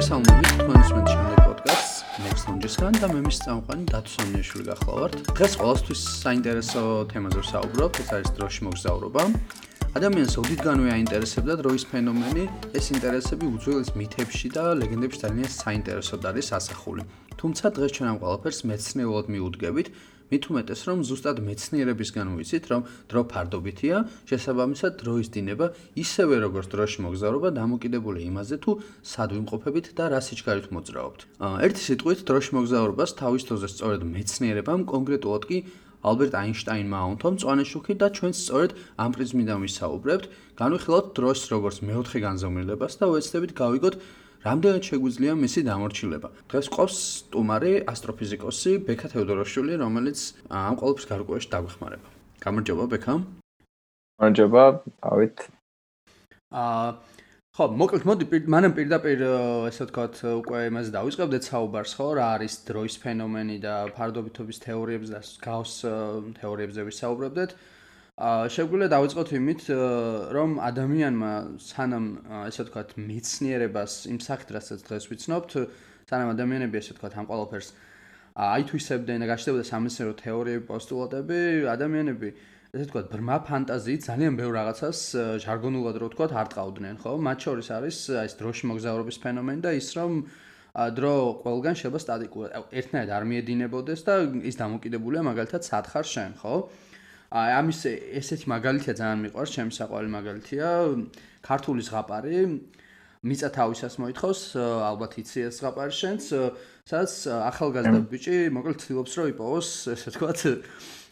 მოგესალმებით თქვენს შემდეგ პოდკასტს Next Launch-ისგან და მე მის წამყვანი დათოსონიაშვილი გახლავართ. დღეს ყოველთვის საინტერესო თემაზე ვსაუბრობ, ეს არის დროში მოგზაურობა. ადამიანს ოდითგანვე აინტერესებდა დროის ფენომენი, ეს ინტერესები უძველეს მითებში და ლეგენდებში ძალიან საინტერესოდ არის ასახული. თუმცა დღეს ჩვენ ამ ყველაფერს მეცნიერულად მიუდგებით მით უმეტეს რომ ზუსტად მეცნიერებისგან ვიცით რომ დრო ფარდობითია შესაბამისად დროის დინება ისევე როგორც დროში მოგზაურობა დამოკიდებული იმაზე თუ სად ვიმყოფებით და რა სიჩქარით მოძრაობთ. ერთი სიტყვით დროში მოგზაურობას თავის თოზე სწორედ მეცნიერებამ კონკრეტულად კი ალბერტ აინშტაინმა აუნთო მწვანე შუქი და ჩვენც სწორედ ამ პრიზმიდან ვისაუბრებთ. განვიხილოთ დროს როგორც მეოთხე განზომილებას და ვეცდებით გავიგოთ რამდენად შეგვიძლია მისი დამორჩილება. დღეს ყავს სტუმარი ასტროფიზიკოსი ბექა თეოდოროშვილი, რომელიც ამ ყოველფერს გარკვეულში დაგვეხმარება. გამარჯობა ბექა. გამარჯობა, დავით. აა ხო, მოკლედ მოდი მანამ პირდაპირ ესე ვთქვათ, უკვე იმაზე დავიწყებდეთ საუბარს, ხო, რა არის დროის ფენომენი და ფარდობითობის თეორიებზე და გავს თეორიებზე ვისაუბრებდეთ. შეგვიძლია დავიწყოთ იმით, რომ ადამიანმა სანამ ესე ვთქვათ, მეცნიერებას იმ სახით რასაც დღეს ვიცნობთ, სანამ ადამიანები ესე ვთქვათ, ამ ყველაფერს აითვისებდნენ და გაჩნდებოდა სამეცნიერო თეორიები, პოსტულატები, ადამიანები ესე ვთქვათ, ბრმა ფანტაზიით ძალიან ბევრ რაღაცას ჟარგონულად რო ვთქვათ, არტყავდნენ, ხო? მათ შორის არის ეს დროში მოგზაურობის ფენომენი და ის რომ დრო ყველგან შეება სტატიკურად, ერთნაირად არ მიედინებოდეს და ის დამოკიდებულია მაგალითად სათხარ შენ, ხო? აი ამის ესეთი მაგალითია ძალიან მიყვარს, ჩემი საყვარელი მაგალითია, ქართული ზღაპარი. მიწა თავისას მოითხოს, ალბათ იცი ეს ზღაპარი შენც, სადაც ახალგაზრდა ბიჭი, მოკლედ ცდილობს რომ იპოვოს, ესე ვთქვათ,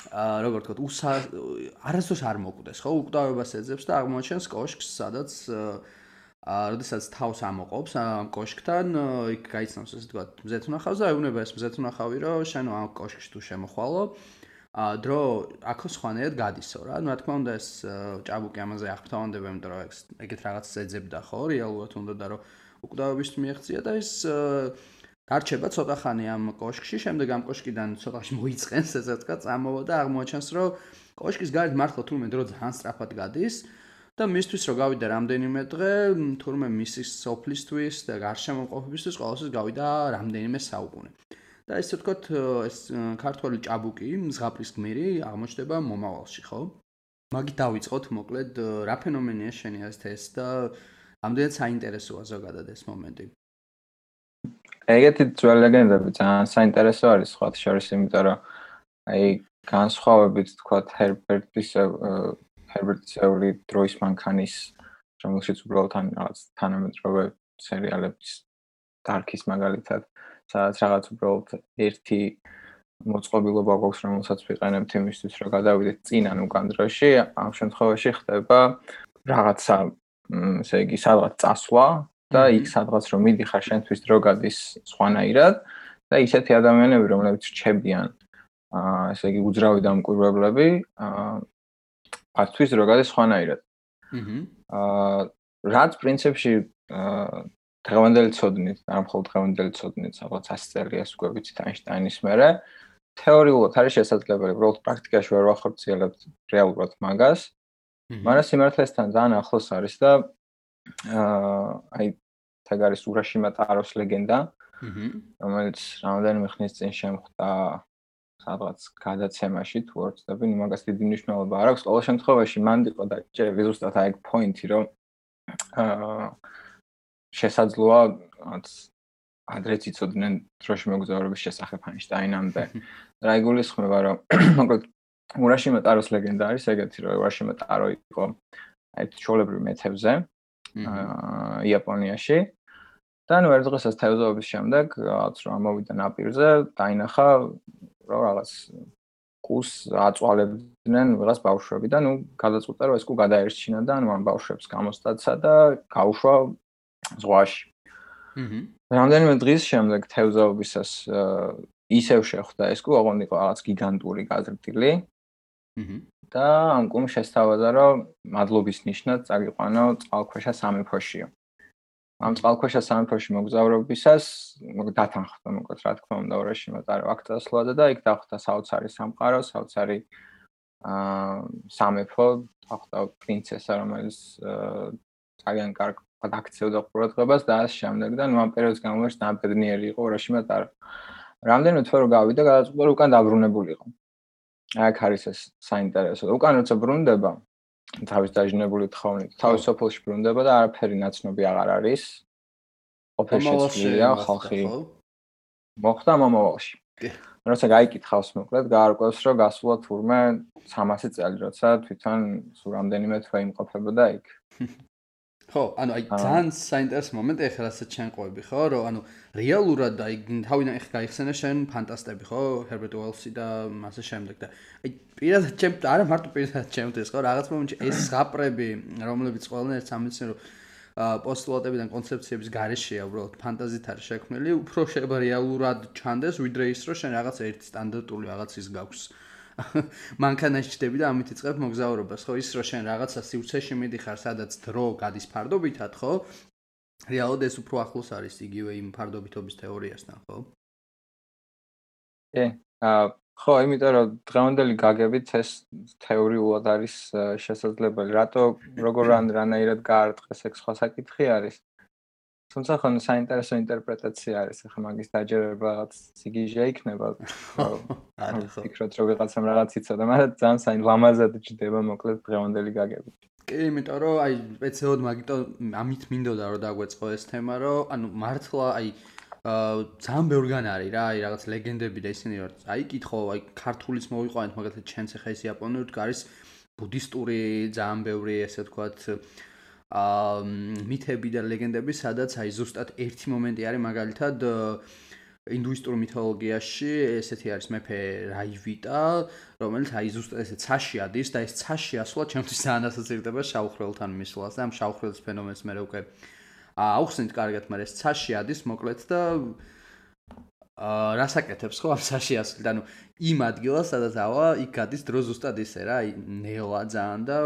აა როგორ ვთქვათ, უსა არასდროს არ მოკვდეს, ხო? უკვდავებას ეძებს და აღმოჩენს კოშკს, სადაც აა როდესაც თავს ამოყობს ამ კოშკთან, იქ გაიცნობს ესე ვთქვათ, მზეთუნახავს და ეუბნება ეს მზეთუნახავი, რომ შენ ამ კოშკში თუ შემოხვალო, ა დრო აქო სხვანაირად გადისო რა. ну, რა თქმა უნდა, ეს ჭაბუკი ამაზე აღფრთოვანდება, იმიტომ რომ ეგეთ რაღაცას ეძებდა ხო, რეალურად უნდა და რომ უკვდავების მიეღწია და ეს გარჩება ცოტა ხანი ამ კოშკში, შემდეგ ამ კოშკიდან ცოტაში მოიწენს, ესე ვთქვა, წამოვა და აღმოაჩენს, რომ კოშკის გარეთ მართლა თურმე დრო ძალიან სწრაფად გადის და მისთვის რომ გავიდა რამდენიმე დღე, თურმე მისის სოფლისთვის და გარშემო ყოფებისთვის ყოველთვის გავიდა რამდენიმე საუკუნე. და ესე ვთქვათ ეს ქართული ჭაბუკი ზღაპრის გმირი აღმოჩნდება მომავალში, ხო? მაგი დავიწყოთ მოკლედ რა ფენომენია შენი აზრით ეს და ამდენად საინტერესოა ზოგადად ეს მომენტი. ეგეთი ძველი ლეგენდები ძალიან საინტერესო არის სხვა შორის, იმიტომ რომ აი განსხვავებით თქვათ ჰერბერტის ჰერბერტისეული დროის მანქანის რომელშიც უბრალოდ ან რაღაც თანამედროვე სერიალების დარკის მაგალითად სადაც რაღაც უბრალოდ ერთი მოწყობილობა გვაქვს, რომელსაც ვიყენებთ იმისთვის, რომ გადავიდეთ წინ ან უკან დროში, ამ შემთხვევაში ხდება რაღაცა, ესე იგი, სადღაც წასვლა და იქ სადღაც რომ მიდიხარ შენთვის დრო გადის სხვანაირად და ისეთი ადამიანები, რომლებიც რჩებიან აა ესე იგი უძრავი დამკვირვებლები, აა ათთვის დრო გადის სხვანაირად. აა რაც პრინციპში აა დღევანდელი ცოდნით, არ მხოლოდ დღევანდელი ცოდნით, სადღაც 100 წელია უკვე ვიცით აინშტაინის მერე, თეორიულად არის შესაძლებელი, უბრალოდ პრაქტიკაში ვერ ვახორციელებთ რეალურად მაგას. მაგრამ სიმართლესთან ძალიან ახლოს არის და აა აი თაგ არის ურაშიმა ტაროს ლეგენდა. რომელიც რამდენიმე ხნის წინ შემხვდა სადღაც გადაცემაში თუ არ ვცდები, მაგას დიდი მნიშვნელობა არ აქვს. ყოველ შემთხვევაში მან იყო და ჯერ ზუსტად აი პოინტი რომ აა შესაძლოა ადრეც იცოდნენ დროში მოგზაურობის შესახებ აინშტაინამდე. რა იგულისხმება, რომ მოკლედ ურაშიმა ტაროს ლეგენდა არის ეგეთი, რომ ურაშიმა ტარო იყო აი ჩოლებრივ მეთევზე აა იაპონიაში. და ნუ ერთ დღესაც თევზაობის შემდეგ, რაც რომ ამოვიდა ნაპირზე, დაინახა რომ რაღაც კუს აწვალებდნენ რაღაც ბავშვები და ნუ გადაწყვიტა რომ ეს კუ გადაერჩინა და ნუ ამ ბავშვებს გამოსტაცა და გაუშვა ზღვაში. აჰა. რამდენიმე დღის შემდეგ თევზაობისას ისევ შეხვდა ეს კუ, ოღონდ იყო რაღაც გიგანტური გაზრდილი. აჰა. და ამ კუმ შესთავაზა, რომ მადლობის ნიშნად წაგიყვანო წყალქვეშა სამეფოშიო. ამ წყალქვეშა სამეფოში მოგზაურობისას დათანხმდა მოკლედ რა თქმა უნდა ორაში მეტარო აქ წასვლა და იქ დახვდა საოცარი სამყარო, საოცარი აა სამეფო, დახვდა პრინცესა, რომელიც ძალიან კარგ ვთქვათ, აქცევდა ყურადღებას და ამ შემდეგ და ნუ ამ პერიოდის განმავლობაში ნაბედნიერი იყო ურაშიმად არ. რამდენიმე თვე რო გავიდა, გადაწყვიტა რომ უკან დაბრუნებული იყო. აქ არის ეს საინტერესო. უკან როცა ბრუნდება, თავის დაჟინებული თხოვნით, თავის სოფელში ბრუნდება და არაფერი ნაცნობი აღარ არის. ოფიციალია ხალხი. მოხდა მომავალში. როცა გაიკითხავს მოკლედ, გაარკვევს რომ გასულა თურმე 300 წელი, როცა თვითონ სულ რამდენიმე თვე იმყოფებოდა იქ. ხო, ანუ აი ძალიან საინტერესო მომენტი ეხლა რასაც ჩვენ ყვები, ხო, რომ ანუ რეალურად აი თავიდან ეხლა გაიხსენე შენ ფანტასტები, ხო, ჰერბერტ უელსი და მასე შემდეგ და აი პირადად ჩემ არა მარტო პირადად ჩემთვის, ხო, რაღაც მომენტში ეს ზღაპრები, რომლებიც ყველანაირ სამეცნიერო პოსტულატებიდან კონცეფციების გარეშეა უბრალოდ ფანტაზით არის შექმნილი, უფრო შეიძლება რეალურად ჩანდეს, ვიდრე ის, რომ შენ რაღაც ერთი სტანდარტული რაღაცის გაქვს. მანქანაში ჩდები და ამით იწყებ მოგზაურობას, ხო? ის რომ შენ რაღაცა სივრცეში მიდიხარ, სადაც დრო გადის ფარდობითად, ხო? რეალოდ ეს უფრო ახლოს არის იგივე იმ ფარდობითობის თეორიასთან, ხო? ე, აა ხო, იმიტომ რომ დღევანდელი გაგებით ეს თეორიულად არის შესაძლებელი. რატო როგორ ან რანაირად გაარტყეს ეს სხვა საკითხი არის? თუმცა ხო საინტერესო ინტერპრეტაცია არის ახლა მაგის დაჯერება რაღაც სიგიჟე იქნება არა ხო. ფიქრობ რომ ვიღაცამ რაღაც იცოდა მაგრამ ძალიან საინ ლამაზად ჯდება მოკლედ დღევანდელი გაგები კი იმიტომ რომ აი სპეციალოდ მაგიტო ამით მინდოდა რომ დაგვეწყო ეს თემა რომ ანუ მართლა აი აა ძალიან ბევრგან არის რა აი რაღაც ლეგენდები და ისინი რომ აი კითხო აი ქართulis მოვიყვანეთ მაგალითად ჩენც ახლა ეს იაპონური არის ბუდისტური ძალიან ბევრი ესე ვთქვათ აა მითები და ლეგენდები, სადაც აი ზუსტად ერთი მომენტი არის მაგალითად ინდუისტურ მითოლოგიაში, ესეთი არის მეფე რაივიტა, რომელიც აი ზუსტად ესე ცაში ადის და ეს ცაში ასვლა ჩემთვის ძალიან ასოცირდება შავხრელთან მისვლას და ამ შავხრელის ფენომენს მე უკვე აუხსნით კარგად, მაგრამ ეს ცაში ადის მოკლედ და აა რასაკეთებს ხო ამ ცაში ასვლით? ანუ იმ ადგილას, სადაც ავა, იქ გადის დრო ზუსტად ისე რა, აი ნელა ძალიან და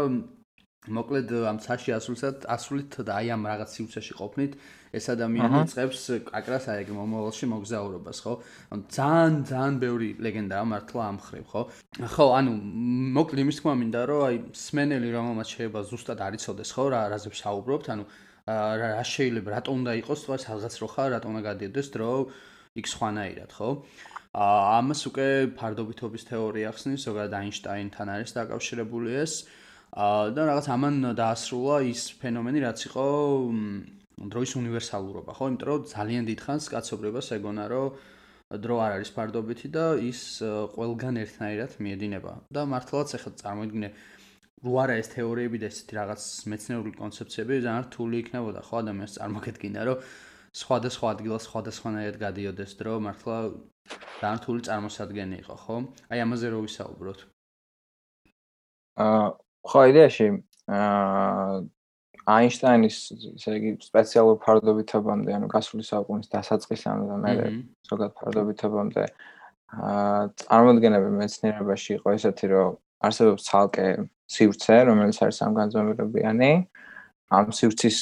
მოკლედ ამ ცაში ასულსაც ასულით და აი ამ რაღაც სიუცეში ყოფნით ეს ადამიანი წებს კაკრას აი ეგ მომავალში მოგზაურობას ხო? ძალიან ძალიან ბევრი ლეგენდაა მართლა ამ ხრივ ხო? ხო, ანუ მოკლედ იმის თქმა მინდა რომ აი სმენელი რომელმაც შეიძლება ზუსტად არიწოდეს ხო რა რაზე ვსაუბრობთ, ანუ რა შეიძლება რატო უნდა იყოს თქვა სადღაც რო ხარ, რატო უნდა გადიოდეს დრო იქ სხვანაირად ხო? აა ამას უკვე ფარდობითობის თეორია ხსნის, ზოგადად აინშტაინთან არის დაკავშირებული ეს. და რაღაც ამან დაასრულა ის ფენომენი, რაც იყო დროის უნივერსალურობა, ხო? იმიტომ რომ ძალიან დიდხანს კაცობრებას ეგონა, რომ დრო არ არის ფარდობითი და ის ყველგან ერთნაირად მიედინება. და მართლაც ახლა წარმოიდგინე რო არა ეს თეორიები და ესეთი რაღაც მეცნიერული კონცეფციები ძალიან რთული იქნებოდა, ხო, ადამიანს წარმოგედგინა, რომ სხვადასხვა ადგილას სხვადასხვანაირად გადიოდეს დრო, მართლა ძალიან რთული წარმოსადგენი იყო, ხო? აი ამაზე რო ვისაუბროთ. აა ხო იდეაში აა აინშტაინის ესე იგი სპეციალურ ფარდობითობამდე ანუ გასული საუკუნის დასაწყისამდე და მე ზოგადად ფარდობითობამდე აა წარმოადგენები მეცნიერებაში იყო ესეთი რომ არსებობს ცალკე სივრცე რომელიც არის სამგანზომილებიანი ამ სივრცის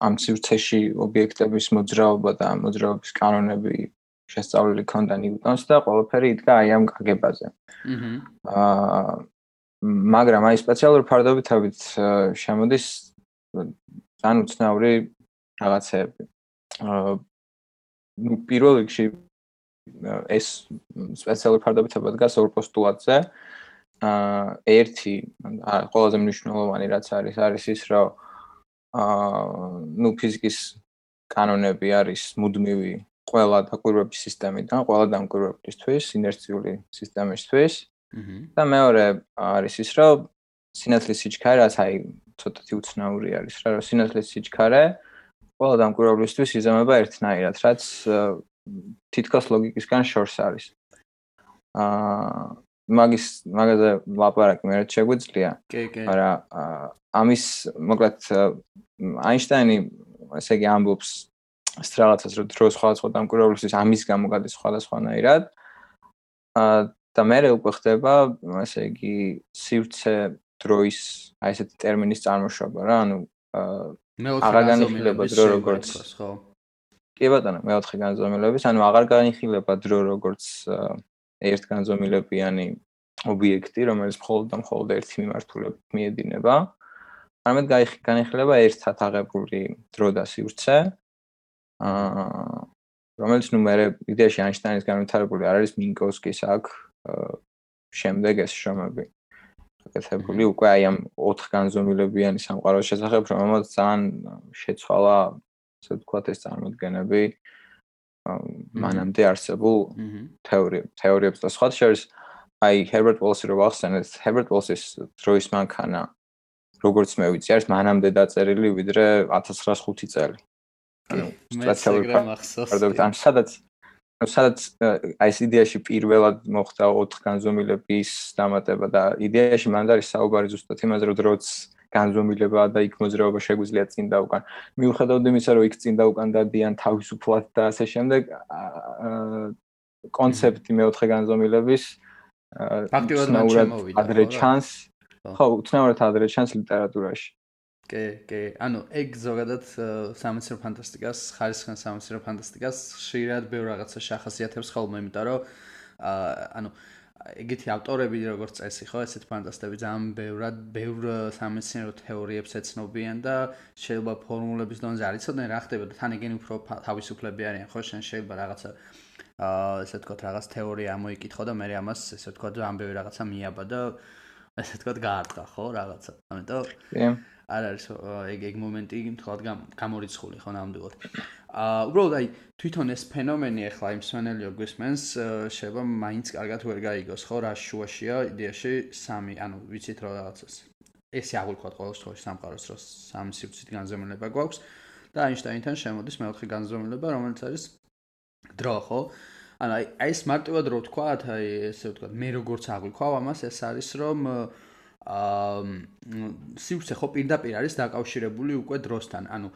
ამ სივრცეში ობიექტების მოძრაობა და მოძრაობის კანონები შესწავლილი ქონდა ნიუტონს და ყველაფერი იდგა აი ამ გაგებაზე. აჰა. აა მაგრამ აი სპეციალური ფარდობითობით შემოდის ძალიან უცნაური რაღაცები. აა ნუ პირველ რიგში ეს სპეციალური ფარდობითობა დგას ორ პოსტულატზე. აა ერთი ყველაზე მნიშვნელოვანი რაც არის არის ის რომ აა ნუ ფიზიკის კანონები არის მუდმივი ყველა დაკვირვების სისტემიდან, ყველა დამკვირვებლისთვის, ინერციული სისტემისთვის. და მეორე არის ის, რომ სინათლის სიჩქარე, რაც აი ცოტათი უცნაური არის, რა რომ სინათლის სიჩქარე ყველა დამკვირვებლისთვის იზამება ერთნაირად, რაც თითქოს ლოგიკისგან შორს არის. აა მაგის მაგაზე ლაპარაკი მე რაც შეგვიძლია. კი, კი. მაგრამ ამის მოკლედ აინშტაინი ესე იგი ამბობს სტრალაცას რომ დრო სხვადასხვა დამკვირვებლისთვის ამის გამო გადის სხვადასხვანაირად. აა და მე უკვე ხდება, ასე იგი, სივრცე დროის, აი ესეთი ტერმინის წარმოშობა რა, ანუ აღარ განიხილება დრო როგორც ხო? კი ბატონო, მეოთხე განზომილების, ანუ აღარ განიხილება დრო როგორც ერთგანზომილებიანი ობიექტი, რომელიც მხოლოდ და მხოლოდ ერთი მიმართულებით მიედინება. არამედ განიხილება ერთად აღებული დრო და სივრცე. აა რომელიც ნუ მე იდეაში აინშტაინის განვითარებული არ არის მინკოვსკის აქ შემდეგ ეს შრომები. გაკეთებული უკვე აი ამ 4 განზომილებიანი სამყაროს შესახებ, რომელმაც ძალიან შეცვალა, ასე ვთქვათ, ეს წარმოდგენები. მანამდე არსებულ თეორიებს და სხვა შორის აი ჰერბერტ ვოლსი რო ახსენეთ, ჰერბერტ ვოლსის დროის მანქანა როგორც მე ვიცი, არის მანამდე დაწერილი ვიდრე 1905 წელი. ანუ სტრატეგიული ფარდობთ ან სადაც სადაც აი ეს იდეაში პირველად მოხდა 4 განზომილების დამატება და იდეაში მანდ არის საუბარი ზუსტად იმაზე რომ დროც განზომილებაა და იქ მოძრაობა შეგვიძლია წინ და უკან. მიუხედავად იმისა, რომ იქ წინ და უკან დადიან თავისუფლად და ასე შემდეგ, კონცეფტი მეოთხე განზომილების ფაქტიურად მან შემოვიდა. ადრე ჩანს. ხო, უცნაურად ადრე ჩანს ლიტერატურაში. კი, კი. ანუ ეგ ზოგადად სამეცნიერო ფანტასტიკას, ხარისხიან სამეცნიერო ფანტასტიკას შეიძლება ბევრ რაღაცა შეხასიათებს ხოლმე, იმიტომ რომ ანუ ეგეთი ავტორები როგორც წესი ხო, ესეთ ფანტასტები ძალიან ბევრად, ბევრ სამეცნიერო თეორიებს ეცნობიან და შეიძლება ფორმულების დონეზე არ იცოდნენ რა ხდება და თან ეგენი უფრო თავისუფლები არიან, ხო, შენ შეიძლება რაღაცა აა ესე ვთქვათ რაღაც თეორია მოიკითხო და მე ამას ესე ვთქვათ ამბები რაღაცა მიაბა და ესე ვთქვათ გაარტყა ხო რაღაცა. ამიტომ კი. არ არის ეგ ეგ მომენტი თქოთ გამორიცხული ხო ნამდვილად. აა უბრალოდ აი თვითონ ეს ფენომენი ახლა იმ სვენელიო გვისმენს შეიძლება მაინც კარგად ვერ გაიგოს ხო რა შუაშია იდეაში სამი ანუ ვიცით რა რაღაცას. ესე აღვიქვათ ყოველ შემთხვევაში სამყაროს რო სამი სივრცით განზომილება გვაქვს და აინშტაინთან შემოდის მეოთხე განზომილება რომელიც არის დრო ხო? ანუ აი ეს მარტივად რო ვთქვა, აი ესე ვთქვა, მე როგორც აღვიქვავ ამას, ეს არის რომ აა სივრცე ხო პირდაპირ არის დაკავშირებული უკვე დროსთან. ანუ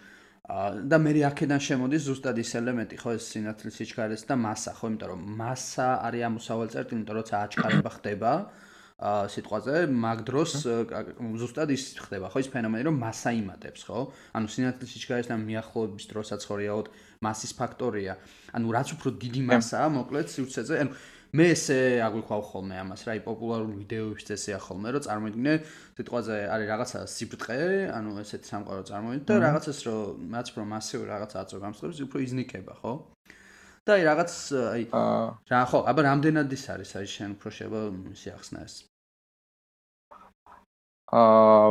და მე აქედან შემოდის ზუსტად ის ელემენტი, ხო ეს სინათლის სიჩქარეს და მასა, ხო, იმიტომ რომ მასა არის ამოსავალ წერტილი, იმიტომ როცა აჩქარება ხდება, ა სიტყვაზე მაგ დროს ზუსტად ის ხდება ხო ის ფენომენი რომ მასა იმატებს ხო ანუ სინათლის სიჩქარესთან მიახლოების დროსაც ხო რეალოდ მასის ფაქტორია ანუ რაც უფრო დიდი მასაა მოკლედ სივრცეზე ანუ მე ესე აღვიქვავ ხოლმე ამას რა ი პოპულარული ვიდეოების წესია ხოლმე რომ წარმოიდგინე სიტყვაზე არის რაღაცა სიბრტყე ანუ ესეთი სამყარო წარმოიდგინე და რაღაცას რომ რაც უფრო მასიური რაღაცა აწო გამსხვრებს უფრო იზნიკება ხო? და აი რაღაც აი რა ხო აბა რამდენად ის არის აი შენ უფრო შეება სიახსნა ეს? აა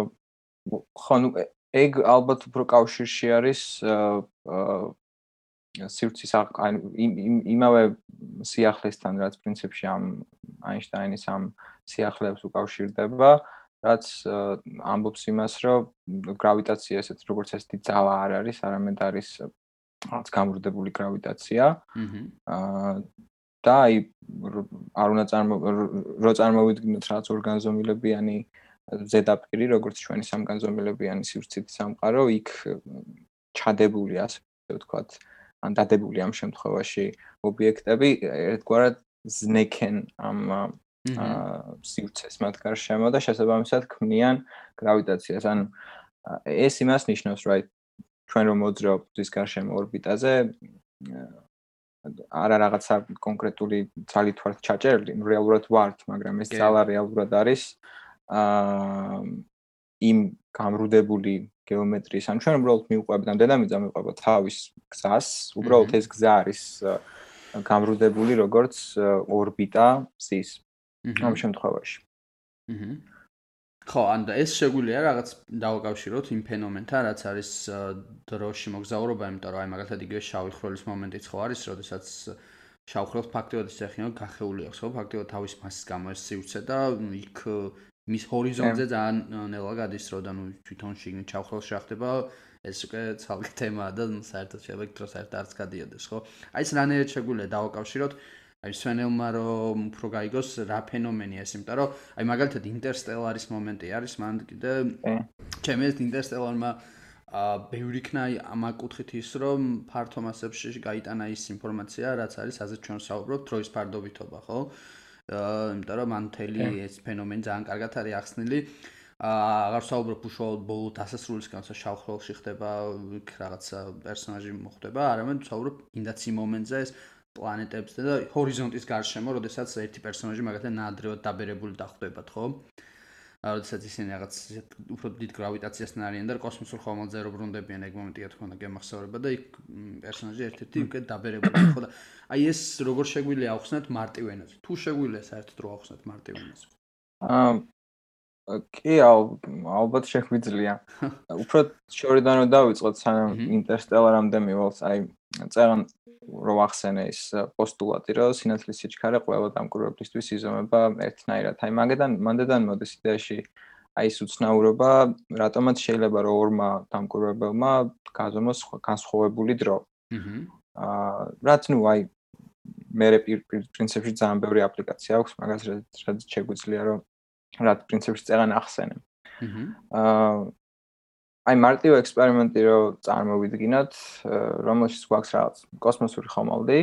ხო ნუ ეგ ალბათ უფრო კავშირში არის აა სივრცის ან იმავე სიახლესთან რაც პრინციპში ამ აინშტაინის ამ სიახლეებს უკავშირდება რაც ამბობს იმას რომ გრავიტაცია ესეთ როგორც ეს დიდი ძალა არ არის არამედ არის რაც გამრუდებული გრავიტაცია. აა და აი არ უნდა წარმო რო წარმოვიდგინოთ რაც ორგანიზმილებიანი ზედაპირი როგორც ჩვენი სამგანზომილებიანი სივრცითი სამყარო იქ ჩადებული ასე ვთქვათ ან დადებული ამ შემთხვევაში ობიექტები ერთგვარად ზნექენ ამ აა სივრცეს მათ გარშემო და შესაბამისად ქმნიან გრავიტაციას. ან ეს იმას ნიშნავს, რა ჩვენ რომ მოძრაობთ ის გარშემო ორბიტაზე არა რაღაცა კონკრეტული ძალით ვართ ჩაჭერილი, რეალურად ვართ, მაგრამ ეს ძალა რეალურად არის აა იმ გამრუდებული გეომეტრიის ან ჩვენ უბრალოდ მიუყვებით ამ დედამიწა მიუყვება თავის გზას უბრალოდ ეს გზა არის გამრუდებული როგორც ორბიტა მზის ამ შემთხვევაში. ხო ან ეს შეგვიძლია რაღაც დავაკავშიროთ იმ ფენომენთან რაც არის დროში მოგზაურობა იმიტომ რომ აი მაგალითად იგივე შავი ხროლის მომენტიც ხო არის როდესაც შავ ხროლს ფაქტიურად ის ეხინა გახეული აქვს ხო? ფაქტიურად თავის მასის გამო ეს სივრცე და იქ მის ჰორიზონტზე ძალიან ნელა გადის რო და ნუ თვითონ შიგნით ჩავხროლ შეახდება ეს უკვე ცალკე თემაა და საერთოდ შეიძლება იქ დროს ერთ არც გადიოდეს ხო? აი ეს რანაირად შეგვიძლია დავაკავშიროთ აი სვენელმა რომ უფრო გაიგოს რა ფენომენია ეს იმიტომ რომ აი მაგალითად ინტერსტელარის მომენტი არის მან კიდე ჩემი ეს ინტერსტელარმა ა ბევრი იქნა ამ აკუთხით ის რომ ფართო მასებში გაიტანა ის ინფორმაცია რაც არის ასე ჩვენ საუბრობთ დროის ფარდობითობა ხო იმიტომ რომ მან თელი ეს ფენომენი ძალიან კარგად არის ახსნილი. აა აღარ საუბრობ უშუალოდ ბოლო დასასრულისგან, სა შავხროლში ხდება იქ რაღაცა პერსონაჟი მოხდება, არამედ საუბრობ ინდაცი მომენტზე ეს პლანეტებზე და ჰორიზონტის გარშემო, როდესაც ერთი პერსონაჟი მაგათთან ნაადრევად დაბერებული დახვდებათ, ხო? როდესაც ისინი რაღაც უფრო დიდ გრავიტაციასთან არიან და კოსმოსურ ხომალდზე რო ბრუნდებიან, ეგ მომენტია თქო და გემახსოვრება და იქ პერსონაჟი ერთ-ერთი უკვე დაბერებული ხო და აი ეს როგორ შეგვიძლია ახსნათ მარტივ ენაზე? თუ შეგვიძლია საერთოდ რო ახსნათ მარტივ ენაზე? აა კი, ალბათ შეგვიძლია. უფრო შორიდან რომ დავიწყოთ, სანამ ინტერსტელარამდე მივალთ, აი წერან რომ ახსენე ის პოსტულატი, რომ სინათლის სიჩქარე ყველა დამკვირვებლისთვის იზომება ერთნაირად. აი მაგედან მანდედან მოდის იდეაში აი ეს უცნაურობა, რატომაც შეიძლება რომ ორმა დამკვირვებელმა გაზომოს განსხვავებული დრო. აჰა. აა რაც ნუ აი მე პრინციპში ძალიან ბევრი აპლიკაცია აქვს, მაგას რაც შეგვიძლია რომ რაც პრინციპში წერან ახსენე. აჰა. აა აი მარტივ ექსპერიმენტი რო წარმოვიდგინოთ, რომელშიც გვაქვს რაღაც კოსმოსური ხომალდი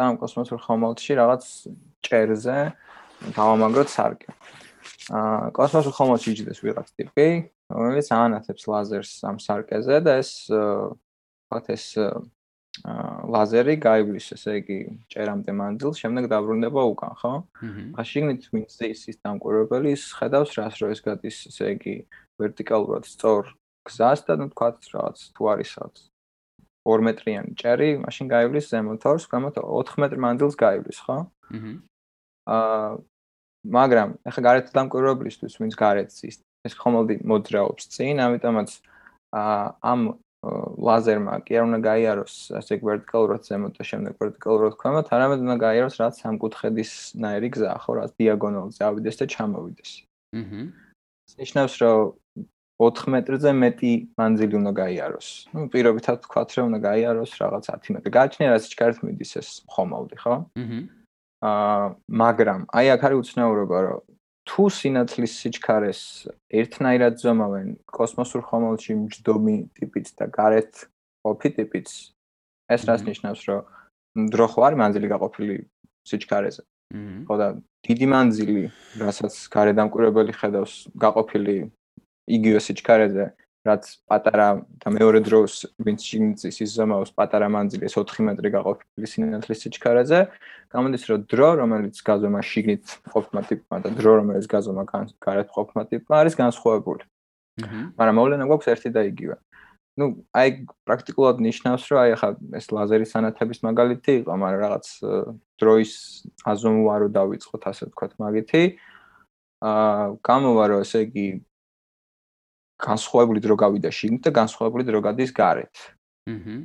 და ამ კოსმოსურ ხომალდში რაღაც ჭერზე დავამაგროთ სარკე. აა კოსმოსურ ხომალდში იჯდეს ვიღაც ტიპი, რომელიც აანათებს ლაზერს ამ სარკეზე და ეს ფაქტ ეს აა ლაზერი გაივლის, ესე იგი, ჭერამდე მანძილს, შემდეგ დაბრუნდება უკან, ხო? აჰა. შიგნით ვინც ის ის დამკვირვებელი ის ხედავს რას რო ეს გადის, ესე იგი, ვერტიკალურად სწორ გზას და ნუ თქვა რაღაც თუ არის რაღაც 2 მეტრიანი ჭერი, მაშინ გაივლის ზემოთ თორს, გამოთ 4 მეტრი მანძილს გაივლის, ხო? აჰა. აა მაგრამ ახლა გარეთ დამკვირვებლისთვის, ვინც გარეთ ის ეს ხომალდი მოძრაობს წინ, ამიტომაც აა ამ ლაზერმა კი არ უნდა გაიაროს ასე ვერტიკალურად ზემოთ და შემდეგ ვერტიკალურად ქვემოთ, არამედ უნდა გაიაროს რაც სამკუთხედის ნაირი გზა, ხო, რაც დიაგონალზე ავიდეს და ჩამოვიდეს. აჰა. ნიშნავს, რომ 4 მეტრზე მეტი მანძილი უნდა გაიაროს. ნუ პირობითად ვთქვათ, რომ უნდა გაიაროს რაღაც 10 მეტრი. გააჩნია რაც ჩქართ მიდის ეს ხომალდი, ხო? აჰა. აა, მაგრამ აი აქ არის უცნაურობა, რომ თუ სინათლის სიჩქარეს ერთნაირად ზომავენ კოსმოსურ ხომალდში მჯდომი ტიპიც და გარეთ ყოფი ტიპიც, ეს რას ნიშნავს, რომ დრო ხო არის მანძილი გაყოფილი სიჩქარეზე? აჰა. ხო და დიდი მანძილი, რასაც გარეთ დამკვირვებელი ხედავს, გაყოფილი იგივე სიჩქარეზე, რაც პატარა და მეორე დროს ვინც შინძის იზომავს პატარა მანძილის 4 მეტრი გაყოფილი სინათლის სიჩქარეზე, გამოდის რომ დრო, რომელიც გაზომა შიგნით ყოფნა ტიპმა და დრო, რომელიც გაზომა გარეთ ყოფნა ტიპმა არის განსხვავებული. მაგრამ მოვლენა გვაქვს ერთი და იგივე. ну აი პრაქტიკულად ნიშნავს რომ აი ახლა ეს ლაზერის ანათების მაგალითი იყო მაგრამ რაღაც დროის აზომვა რო დავიწყოთ ასე ვთქვათ მაგითი აა გამოვა რომ ესე იგი განსხვავებული დრო გავიდა შიგნით და განსხვავებული დრო გადის გარეთ. აჰა.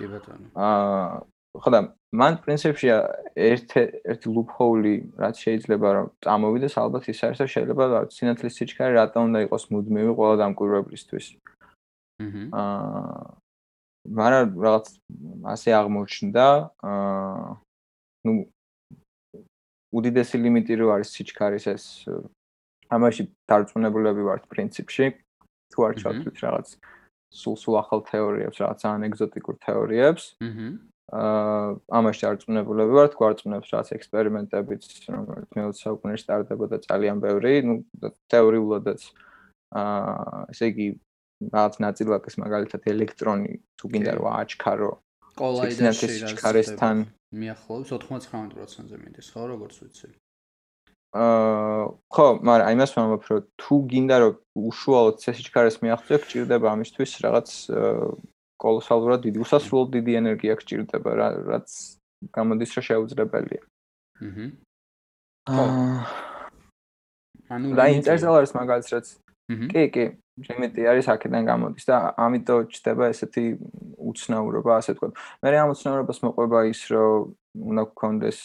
კი ბატონო. აა ხო და მან პრინციპში ერთ ერთი ლუპჰოული რაც შეიძლება რომ წამოვიდეს ალბათ ის არის რომ შეიძლება სინათლის სიჩქარე რატომ უნდა იყოს მუდმივი ყველა დამკვირვებლისთვის. აჰა. აა მაგრამ რაღაც ასე აღმოჩნდა აა ну უდიდესი ლიმიტი რო არის სიჩქარის ეს ამაში დარწმუნებულები ვართ პრინციპში. თუ არ ჩავთვლით რაღაც სულ სულ ახალ თეორიებს რაღაც ან ეგზოტიკურ თეორიებს აა ამაში დარწმუნებულები ვართ გვარწმუნებს რაღაც ექსპერიმენტებიც რომელიც მე-20 საუკუნეში სტარდებოდა ძალიან ბევრი ნუ თეორიულადაც აა ესე იგი რაღაც ნაწილაკის მაგალითად ელექტრონი თუ გინდა რომ აჩქარო კოლაიდერში ჩქარესთან მიახლოებს 99%-ზე მიდის ხო როგორც ვიცი აა ხო, მაგრამ აი მას ვამბობ, რომ თუ გინდა რომ უშუალოდ ცესიჩქარეს მიაღწიო, გჭირდება ამისთვის რაღაც კოლოსალურად დიდი, უსასრულოდ დიდი ენერგია გჭირდება, რაც გამოდის რომ შეუძლებელია. აჰა. აა ანუ და ინტერზელარის მაგალითს რაც კი, კი, შემეტი არის აქედან გამოდის და ამიტომ ჩდება ესეთი უცნაურობა, ასე თქვა. მე რა ამოცნაურობას მოყვება ის, რომ უნდა გქონდეს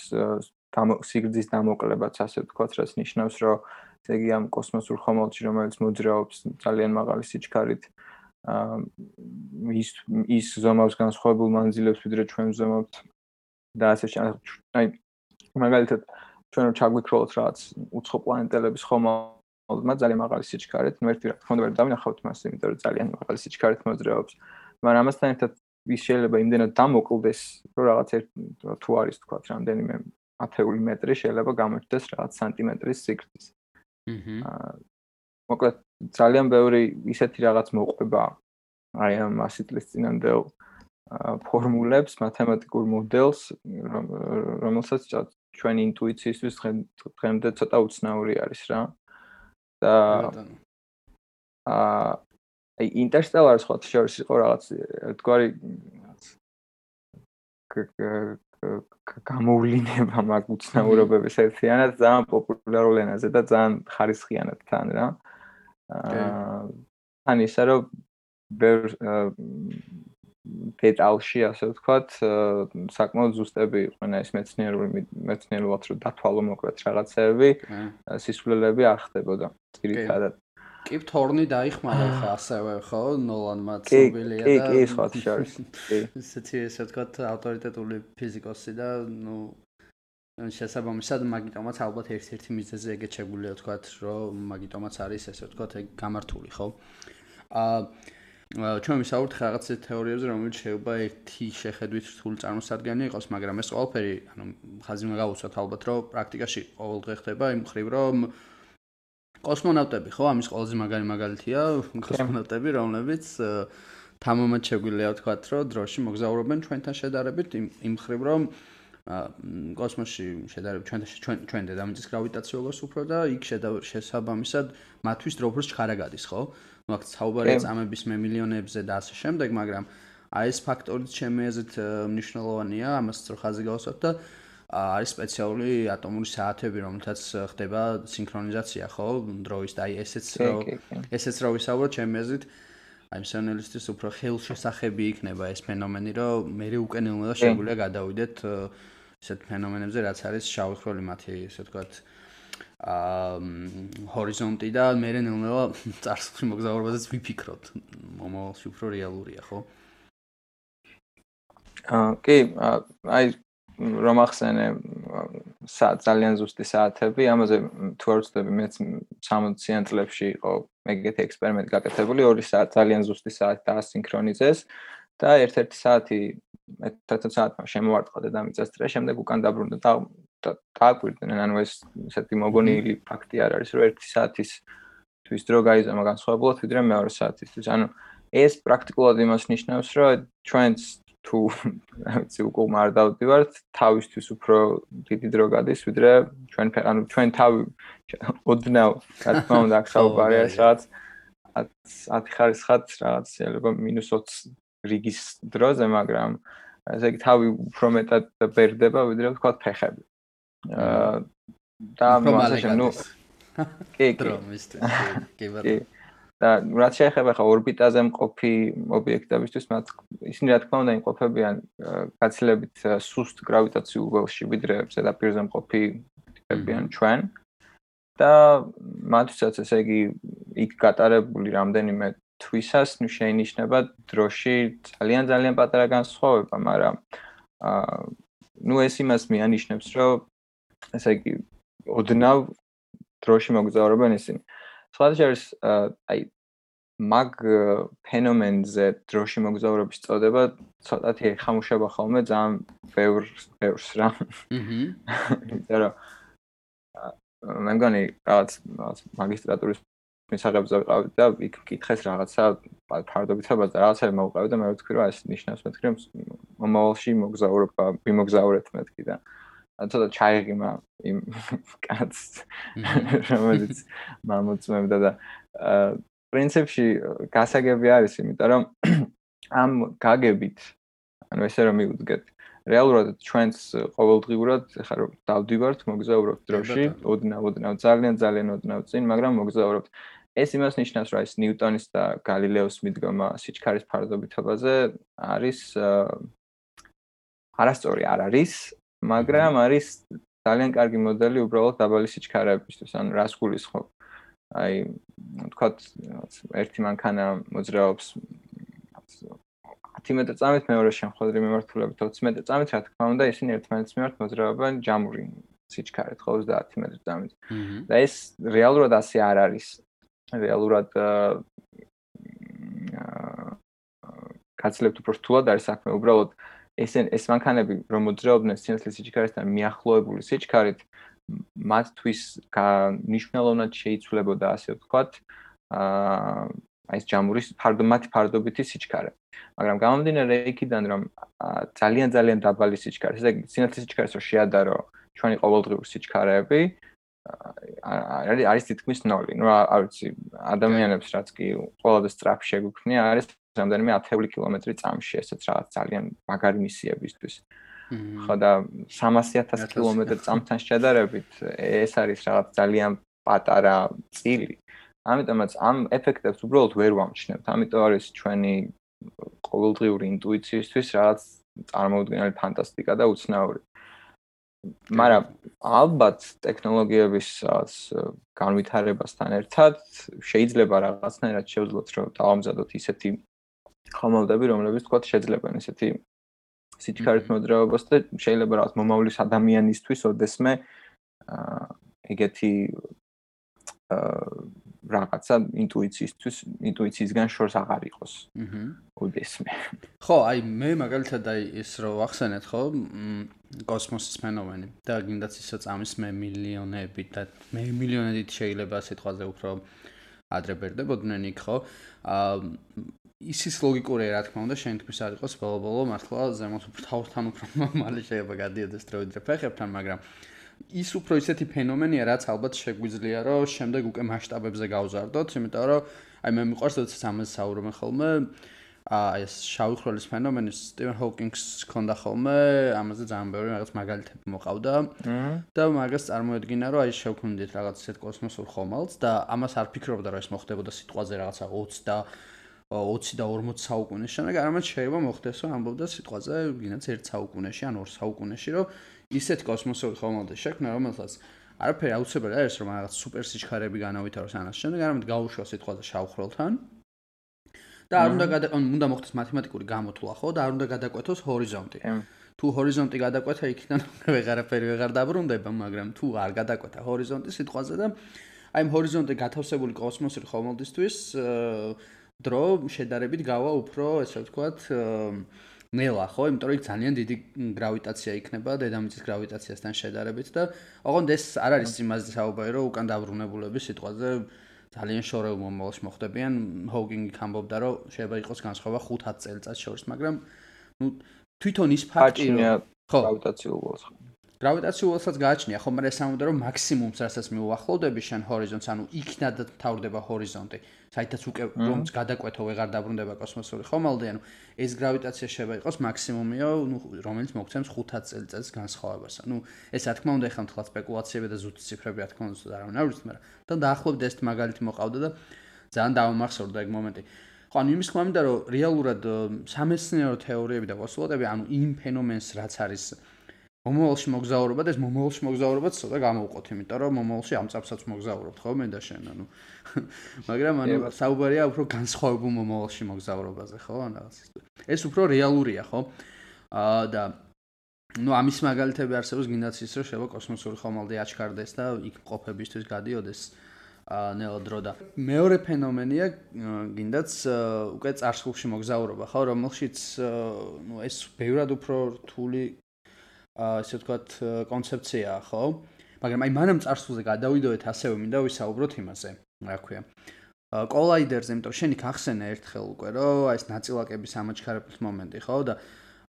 სიგრძის დამოკლებაც ასე ვთქვათ, რაც ნიშნავს, რომ ესე იგი ამ კოსმოსურ ხომალდში, რომელიც მოძრაობს ძალიან მაღალი სიჩქარით, ის ის ზომავს განსხვავებულ მანძილებს, ვიდრე ჩვენ ზომავთ და ასე აი მაგალითად ჩვენ რო ჩაგვიქროლოთ რაღაც უცხო პლანეტელების ხომალდმა ძალიან მაღალი სიჩქარით, ნუ ერთი რა თქმა უნდა ვერ დავინახავთ მას, იმიტომ რომ ძალიან მაღალი სიჩქარით მოძრაობს. მაგრამ ამასთან ერთად ის შეიძლება იმდენად დამოკლდეს, რომ რაღაც ერთ თუ არის თქვა რამდენიმე ათეული მეტრი შეიძლება გამოჩნდეს რაღაც სანტიმეტრის სიგრძის. აჰა. მოკლედ ძალიან ბევრი ისეთი რაღაც მოყვება აი ამ ასიტლის წინანდელ ფორმულებს, მათემატიკურ მოდელს, რომელსაც ჩვენი ინტუიციისთვის დღემდე ცოტა უცნაური არის რა. და აა აი ინტერსტელარის ხო შორის იყო რაღაც ერთგვარი გამოვლინება მაგ უცნაურობების ერთიანად ძალიან პოპულარულ ენაზე და ძალიან ხარისხიანად თან რა. აა თან ისე რომ ბევრ დეტალში ასე ვთქვათ, საკმაოდ ზუსტები იყვნენ ეს მეცნიერული მეცნიერულად რომ დათვალო მოკლედ რაღაცეები, სისულელები არ ხდებოდა. ძირითადად კი თორნი დაიხმარა ხა ასევე ხო? ნოლანმა ცნობილია და კი კი სხვა შორის. კი. ისეთი ესე ვთქვათ ავტორიტეტული ფიზიკოსი და ნუ შესაბამისად მაგიტომაც ალბათ ერთ-ერთი მიზეზი ეგეთ შეგვიძლია ვთქვათ რომ მაგიტომაც არის ესე ვთქვათ ეგ გამართული ხო? აა ჩვენ ვისაუბრთ რაღაც თეორიებზე რომელიც შეიძლება ერთი შეხედვით რთული წარმოსადგენი იყოს მაგრამ ეს ყველაფერი ანუ ხაზი უნდა გავუსვათ ალბათ რომ პრაქტიკაში ყოველდღე ხდება იმ ხრივ რომ კოსმონავტები ხო? ამის ყველაზე მაგარი მაგალითია კოსმონავტები რომლებიც თამამად შეგვიძლია ვთქვათ რომ დროში მოგზაურობენ ჩვენთან შედარებით იმ ხრივ რომ კოსმოსში შედარებით ჩვენთან ჩვენ ჩვენ დედამიწის გრავიტაციულოს უფრო და იქ შესაბამისად მათთვის დრო უფრო ჩხარა გადის ხო? ну აქ საუბარია წამების მე მილიონებზე და ასე შემდეგ მაგრამ აი ეს ფაქტორიც ჩემი აზრით მნიშვნელოვანია ამას რო ხაზი გავსვათ და არის სპეციალური ატომური საათები, რომელთაც ხდება სინქრონიზაცია, ხო, დროის და აი ესეც ესეც რო ვისაუბროთ ჩემი აზრით, აი მსენელისთვის უფრო ხელშესახები იქნება ეს ფენომენი, რომ მე უკვე ნელ-ნელა შეგვიძლია გადავიდეთ ესეთ ფენომენებზე, რაც არის შავი ხვრელი მათი, ესე ვთქვათ, აა ჰორიზონტი და მე ნელ-ნელა წარსულში მოგზაურობაზეც ვიფიქროთ. მომავალში უფრო რეალურია, ხო? აა კი, აი რომ ახსენე ძალიან ზუსტი საათები, ამაზე თუ არ ვცდები, მეც 60-იან წლებში იყო მეგეთი ექსპერიმენტი გაკეთებული, 2 საათი ძალიან ზუსტი საათი დაასინქრონიზეს და ერთ-ერთი საათი ერთ-ერთი საათმა შემოვარტყა დედამიწას წრე, შემდეგ უკან დაბრუნდა და დააკვირდნენ, ანუ ეს ესეთი მოგონილი ფაქტი არ არის, რომ ერთი საათის თვის დრო გაიზარდა განსხვავებულად ვიდრე მეორე საათისთვის. ანუ ეს პრაქტიკულად იმას ნიშნავს, რომ ჩვენს თუ ვიცი უკვე არ დავდივართ თავისთვის უფრო დიდი დრო გადის ვიდრე ჩვენ ანუ ჩვენ თავი ოდნავ რა თქმა უნდა აქ საუბარია სადაც 10 ხარისხად რაღაც შეიძლება -20 რიგის დროზე მაგრამ ესე იგი თავი უფრო მეტად ბერდება ვიდრე თქვა ფეხები. აა და მასე ნუ კი კი. კი და რაც შეეხება ხა ორბიტაზე მყოფი ობიექტებისთვის მათ ისინი რა თქმა უნდა იმყოფებიან გაცილებით სუსტ გრავიტაციულ ველში ვიდრე ზედაპირზე მყოფი ტიპებიან ჩვენ. და მათთვისაც ესე იგი იქ გატარებული რამდენიმე თვისას ნუ შეინიშნება დროში ძალიან ძალიან პატარა განსხვავება მაგრამ აა ნუ ეს იმას მეანიშნებს რომ ესე იგი ოდნავ დროში მოგზაურობენ ისინი სხვადასხვა აი მაგ ფენომენზე დროში მოგზაურობის წოდება ცოტათი ხამუშება ხოლმე ძალიან ბევრ ბევრს რა. აჰა. იმიტომ რომ მე მგონი რაღაც რაღაც მაგისტრატურის მისაღებზე ვიყავი და იქ მკითხეს რაღაცა ფარდობითებას და რაღაცა მოვყავი და მე ვთქვი რომ ეს ნიშნავს მეთქი რომ მომავალში მოგზაურობა ბიმოგზაურეთ მეთქი და ცოტა ჩაიღიმა იმ კაცს რომელიც მამოწმებდა და პრინციპში გასაგები არის იმიტომ რომ ამ გაგებით ანუ ესე რომ მიუძგეთ რეალურად ჩვენს ყოველდღიურად ხარ დავდივართ მოგზაურობთ დროში ოდნავ ოდნავ ძალიან ძალიან ოდნავ წინ მაგრამ მოგზაურობთ. ეს იმას ნიშნავს რომ ეს ნიუტონის და გალილეოს მიდგომა სიჩქარის ფარდობითობაზე არის არასწორი არ არის მაგრამ არის ძალიან კარგი მოდელი უბრალოდ დაბალი სიჩქარეებისთვის, ანუ რას გულისხმობ? აი, თქვათ, ერთი მანქანა მოძრაობს 10 მეტრწამით, მეორე შემხვედრი მიმართულებით 20 მეტრწამით, რა თქმა უნდა, ისინი ერთმანეთს მიმართ მოძრაობენ ჯამური სიჩქარით, ხო 30 მეტრწამით. და ეს რეალურად ასე არ არის. რეალურად აა გაძლევთ უფრო რთულად არის საქმე, უბრალოდ აა ეს ეს მანქანები რომ მოძრაობდნენ სინათლის სიჩქარესთან მიახლოებული სიჩქარით მათთვის მნიშვნელოვნად შეიცვლებოდა ასე ვთქვათ აა ეს ჯამურის ფარდომათი ფარდობითი სიჩქარე. მაგრამ გამომდინარე იქიდან რომ ძალიან ძალიან დაბალი სიჩქარე, ესე იგი სინათლის სიჩქარეს რო შეადარო ჩვენი ყოველდღიური სიჩქარეები, არის არის თითქმის 0. ნუ არ ვიცი, ადამიანებს რაც კი ყველაზე სწრაფი შეგვიქნია არის რამდენიმე 10 კილომეტრი წამში, ესეც რაღაც ძალიან მაგარი მისიებისთვის. ხო და 300.000 კილომეტრი წამთან შედარებით ეს არის რაღაც ძალიან პატარა წილი. ამიტომაც ამ ეფექტებს უბრალოდ ვერ ვამჩნევთ. ამიტომ არის ჩვენი ყოველდღიური ინტუიციისთვის რაღაც წარმოუდგენელი ფანტასტიკა და უცნაური. მაგრამ ალბათ ტექნოლოგიების განვითარებასთან ერთად შეიძლება რაღაცნაირად შევძლოთ რომ დავამზადოთ ისეთი ხომალდები, რომლებიც თქვა შეძლებენ ისეთი სიჩქარით მოძრაობას და შეიძლება რაღაც მომავლის ადამიანისთვის ოდესმე აა ეგეთი აა რაღაცა ინტუიციისთვის ინტუიციისგან შორს აღარ იყოს. აჰა. ოდესმე. ხო, აი მე მაგალითად აი ეს რო ახსენეთ ხო, კოსმოსის ფენომენი და გინდაც ისო წამის მე მილიონები და მე მილიონებით შეიძლება სიტყვაზე უფრო ადრე ბერდებოდნენ იქ ხო? აა ისის ლოგიკურია რა თქმა უნდა, შენ თქმის არ იყოს ბოლო-ბოლო მართლა ზემოთ თავთან უფრო მალე შეიძლება გადიოდეს დროიდრე ფეხებთან, მაგრამ ის უფრო ისეთი ფენომენია, რაც ალბათ შეგვიძლია, რომ შემდეგ უკვე მასშტაბებზე გავზარდოთ, იმიტომ რომ აი მე მიყვარს როდესაც ამას საუბრობენ ხოლმე, აი ეს შავი ხვრელის ფენომენი სტივენ ჰოკინგს ქონდა ხოლმე, ამაზე ძალიან ბევრი რაღაც მაგალითები მოყავდა. და მაგას წარმოედგინა, რომ აი შევქუნდით რაღაც ისეთ კოსმოსურ ხომალდს და ამას არ ფიქრობდა, რომ ეს მოხდებოდა სიტყვაზე რაღაცა 20 და 20 და 40 საუკუნის შემდეგ, არამედ შეიძლება მოხდეს, რომ ამბობდა სიტყვაზე, გინდაც 1 საუკუნეში ან 2 საუკუნეში, რომ ისეთ კოსმოსური ხომალდი შექმნა, რომელსაც არაფერი აუცილებელი არის, რომ რაღაც სუპერ სიჩქარეები განავითაროს ანას შემდეგ, არამედ გაუშვა სიტყვაზე შავხროლთან. და არ უნდა გადა უნდა მოხდეს მათემატიკური გამოთვლა, ხო? და არ უნდა გადაკვეთოს ჰორიზონტი. თუ ჰორიზონტი გადაკვეთა, იქიდან ვეღარაფერი ვეღარ დაბრუნდება, მაგრამ თუ არ გადაკვეთა ჰორიზონტი სიტყვაზე და აი ჰორიზონტი გათავსებული კოსმოსური ხომალდისთვის დრო შედარებით გავა უფრო, ესე ვთქვათ, ნელა ხო, იმიტომ რომ იქ ძალიან დიდი გრავიტაცია იქნება დედამიწის გრავიტაციასთან შედარებით და ოღონდ ეს არ არის იმაზე საუბარი, რომ უკან დაბრუნებულები სიტყვაზე ძალიან შორეულ მომავალში მოხდებიან. ჰოგინგი ამბობდა, რომ შეიძლება იყოს განსხვავება 5-10 წელიწად შორის, მაგრამ ნუ თვითონ ის ფაქტი რომ ხო, გრავიტაციულ ველს ხო. გრავიტაციულსაც გააჩნია, ხო, მაგრამ ეს ამბობდა, რომ მაქსიმუმს რასაც მიუახლოვდები შენ ჰორიზონტს, ანუ იქნად თავდება ჰორიზონტი. საერთოდ უკვე რომც გადაკვეთო ვეღარ დაბრუნდება კოსმოსური ხომალდი, ანუ ეს გრავიტაცია შეიძლება იყოს მაქსიმუმიო, ნუ რომელიც მოგცემს 5 წელიწადის განსხვავებას. ანუ ეს რა თქმა უნდა ეხლა თქვა სპეკულაციები და ზუსტი ციფრები რა თქმა უნდა არავინ არ ვიცით, მაგრამ თან დაახლოებით ეს მაგალითი მოყავდა და ძალიან დავამახსოვრდა ეგ მომენტი. ხო, ანუ იმის თქმა მინდა რომ რეალურად სამეცნიერო თეორიები და პოსტულადები, ანუ იმ ფენომენს რაც არის მომავალში მოგზაურობა და ეს მომავალში მოგზაურობა ცოტა გამოვყოთ, იმიტომ რომ მომავალში ამ წაფსაც მოგზაურობთ, ხო, მე და შენ, ანუ მაგრამ ანუ საუბარია უფრო განსხვავებულ მომავალში მოგზაურობაზე, ხო, ან რაღაც. ეს უფრო რეალურია, ხო? აა და ну ამის მაგალითები არსებობს გინდაც ის რომ შევა კოსმოსური ხომალდი აჩქარდეს და იქ ყოფებისთვის გადიოდეს აა ნელა დრო და მეორე ფენომენია გინდაც უკვე წარსულში მოგზაურობა ხო რომელშიც ну ეს ბევრად უფრო რთული აა ესე ვთქვათ კონცეფციაა, ხო? მაგრამ აი მანამ წარსულზე გადავიდოეთ ასევე მინდა ვისაუბროთ იმაზე, რა ქვია. კოლაიდერზე, იმიტომ შენი გახსენა ერთხელ უკვე, რომ აი ეს ნაწილაკების ამაჩქარებლის მომენტი, ხო? და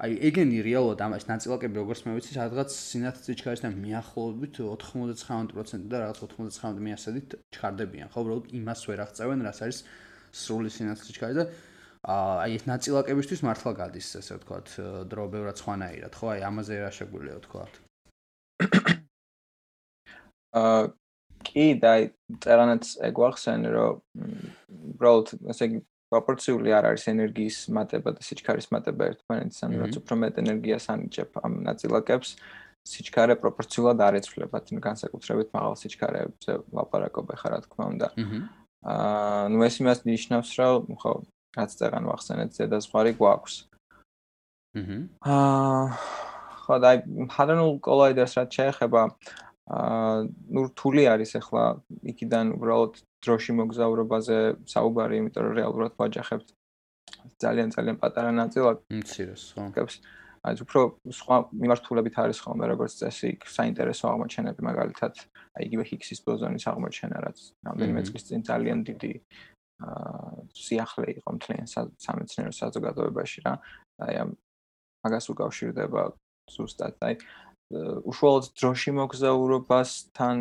აი ეგენი რეალურად ამ ეს ნაწილაკები როგორც მე ვიცი, სადღაც სინათლის ჩქარისთან მიახლოებით 99% და რაღაც 99%-ით ჩქარდებიან, ხო? უბრალოდ იმას ვერ აღწევენ, რაც არის სრული სინათლის ჩქარი და აი ეს ნაწილაკებისთვის მართლა გადის ესე ვთქვათ დრო ბევრად სხვანაირად ხო? აი ამაზე რა შეგვიძლია ვთქვათ? აა კი და წერანაც ეგ ვახსენე რომ უბრალოდ ესე იგი პროპორციული არ არის ენერგიის მატება და სიჩქარის მატება ერთმანეთს ანუ რაც უფრო მეტ ენერგიას ანიჭებ ამ ნაწილაკებს სიჩქარე პროპორციულად არ ეცვლება. თინ განსაკუთრებით მაღალ სიჩქარეებზე ლაპარაკობ ახლა რა თქმა უნდა. აა ნუ ეს იმას ნიშნავს რომ ხო რაც წეგან ვახსენეთ ზედაზღვარი გვაქვს. აჰა. აა ხო და ჰადრონულ კოლაიდერს რაც შეეხება აა ნუ რთული არის ახლა იქიდან უბრალოდ დროში მოგზაურობაზე საუბარი, იმიტომ რომ რეალურად ვაჯახებთ ძალიან ძალიან პატარა ნაწილად. მცირეს, ხო. აი უფრო სხვა მიმართულებით არის ხოლმე როგორც წესი, საინტერესო აღმოჩენები მაგალითად, აი იგივე ჰიგსის ბოზონის აღმოჩენა, რაც რამდენიმე წლის წინ ძალიან დიდი სიახლე იყო მთლიან სამეცნიერო საზოგადოებაში რა. აი ამ მაგას უკავშირდება ზუსტად აი უშუალოდ დროში მოგზაურობასთან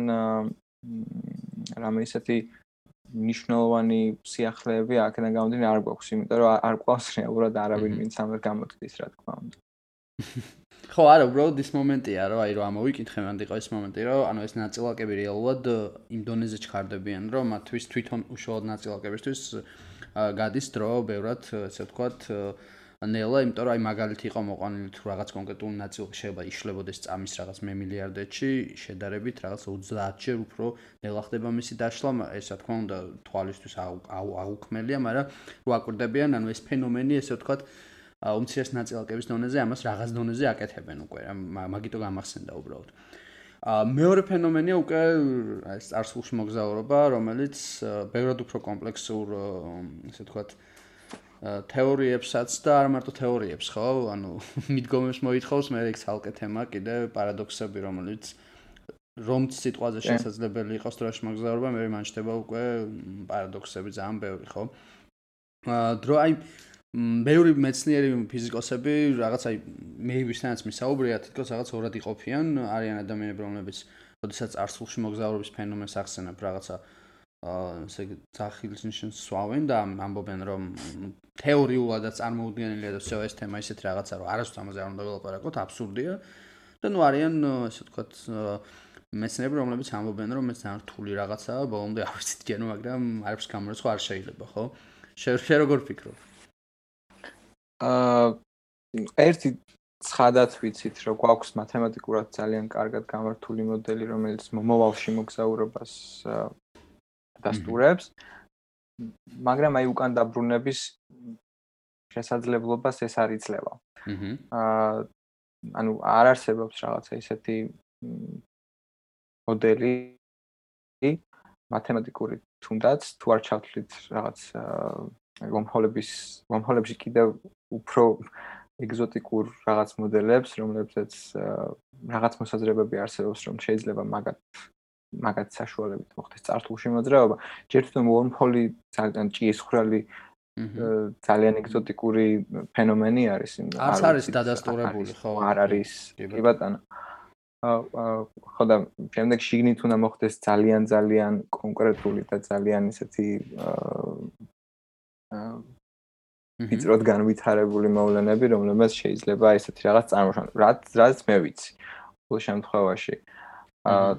რამე ისეთი ნიშნულოვანი სიახლეები აქედან გამომდინარე არ გვაქვს, იმიტომ რომ არ ყავს რეალურად არავინ ვინც ამერ გამოთქვის, რა თქმა უნდა. ხო, არა, უბრალოდ ის მომენტია, რომ აი რომ ამოვიკითხე, მანდ იყო ეს მომენტი, რომ ანუ ეს ნაწილაკები რეალურად იმ დონეზე ჩქარდებიან, რომ მათთვის თვითონ უშუალოდ ნაწილაკებისთვის გადის დრო, ბევრად, ესე ვთქვათ, ნელა, იმიტომ რომ აი მაგალითი იყო მოყვანილი თუ რაღაც კონკრეტული ნაწილი შეიძლება იშლებოდეს წამის რაღაც მე მილიარდებში, შედარებით რაღაც 30-ჯერ უფრო ნელა ხდება მისი დაშლა, ეს რა თქმა უნდა თვალისთვის აუქმელია, მაგრამ რო აკვირდებიან, ანუ ეს ფენომენი, ესე ვთქვათ, უმცირეს ნაწილაკების დონეზე ამას რაღაც დონეზე აკეთებენ უკვე, მაგიტო გამახსენდა უბრალოდ. ა მეორე ფენომენია უკვე ეს წარსულში მოგზაურობა, რომელიც ბევრად უფრო კომპლექსურ, ესე ვთქვათ, თეორიებსაც და არ მარტო თეორიებს, ხო? ანუ მიდგომებს მოითხოვს, მე ეგ ცალკე თემა, კიდე პარადოქსები, რომელიც რომც სიტყვაზე შესაძლებელი იყოს დროში მოგზაურობა, მე მანჩდება უკვე პარადოქსები ძალიან ბევრი, ხო? აა დრო აი მეური მეცნიერი ფიზიკოსები რაღაც აი მეებისთანაც მისაუბრია, თითქოს რაღაც ორად იყოფიან, არიან ადამიანები, რომლებიც ოდესაც არსულში მოგზაურობის ფენომენს ახსენებ რაღაცა ასე ძახილს ნიშნს სვავენ და ამბობენ რომ თეორიულადაც წარმოუდგენელია და всё ეს თემა ისეთ რაღაცა რომ არასდროს ამაზე არ უნდა ველაპარაკოთ აბსურდია და ნუ არიან ასე ვთქვათ მეცნიერები რომლებიც ამბობენ რომ ეს ძალიან რთული რაღაცაა ბოლომდე არ ვიცით ჯენო მაგრამ არაფერს გამორიცხვა არ შეიძლება ხო შე როგორ ფიქრობ აა ერთი ცხადად ვიცით რომ გვაქვს მათემატიკურად ძალიან კარგად გამართული მოდელი რომელიც მომავალში მოგზაურობას დასტურებს. მაგრამ აი უკან დაბრუნების შესაძლებლობას ეს არ იძლევა. აა ანუ არ არსებობს რაღაცა ისეთი მოდელი მათემატიკური თუნდაც თუ არ ჩავთვლით რაღაც მომხოლების მომხოლებში კიდევ უფრო ეგზოტიკურ რაღაც მოდელებს, რომლებსაც რაღაც მოსაზრებები არსებობს, რომ შეიძლება მაგათ მაგათ საშუალებით მოხდეს წარსულში მოძრაობა. ჯერ თვითონ wormhole ძალიან ჭიეს ხრალი ძალიან ეგზოტიკური ფენომენი არის. არც არის დადასტურებული, ხო? არ არის. კი ბატონო. ხო და შემდეგ შიგნით უნდა მოხდეს ძალიან ძალიან კონკრეტული და ძალიან ისეთი ვიწროდ განვითარებული მოვლენები, რომლებიც შეიძლება ესეთი რაღაც წარმოშონ. რაც რაც მე ვიცი. ყოველ შემთხვევაში აა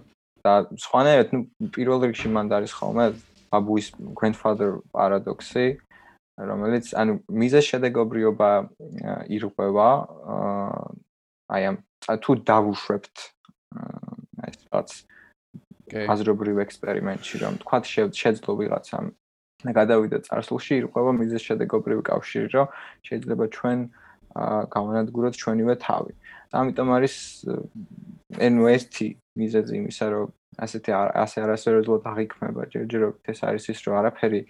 და სხვანაირად ნუ პირველ რიგში მანდ არის ხოლმე ბაბუის grandfather პარადოქსი რომელიც ანუ მიზეს შედეგობრიობა ირღვევა აი ამ თუ დავუშვებთ ეს რაც აზრობრივ ექსპერიმენტში რომ თქვა შეძლო ვიღაცამ გადავიდა წარსულში ირღვევა მიზეს შედეგობრივი კავშირი რომ შეიძლება ჩვენ გავანადგუროთ ჩვენივე თავი. ამიტომ არის NOST მიზეზი იმისა, რომ ასეთი ასე არასერიოზულად აღიქმება ჯერჯერობით ეს არის ის, რომ არაფერი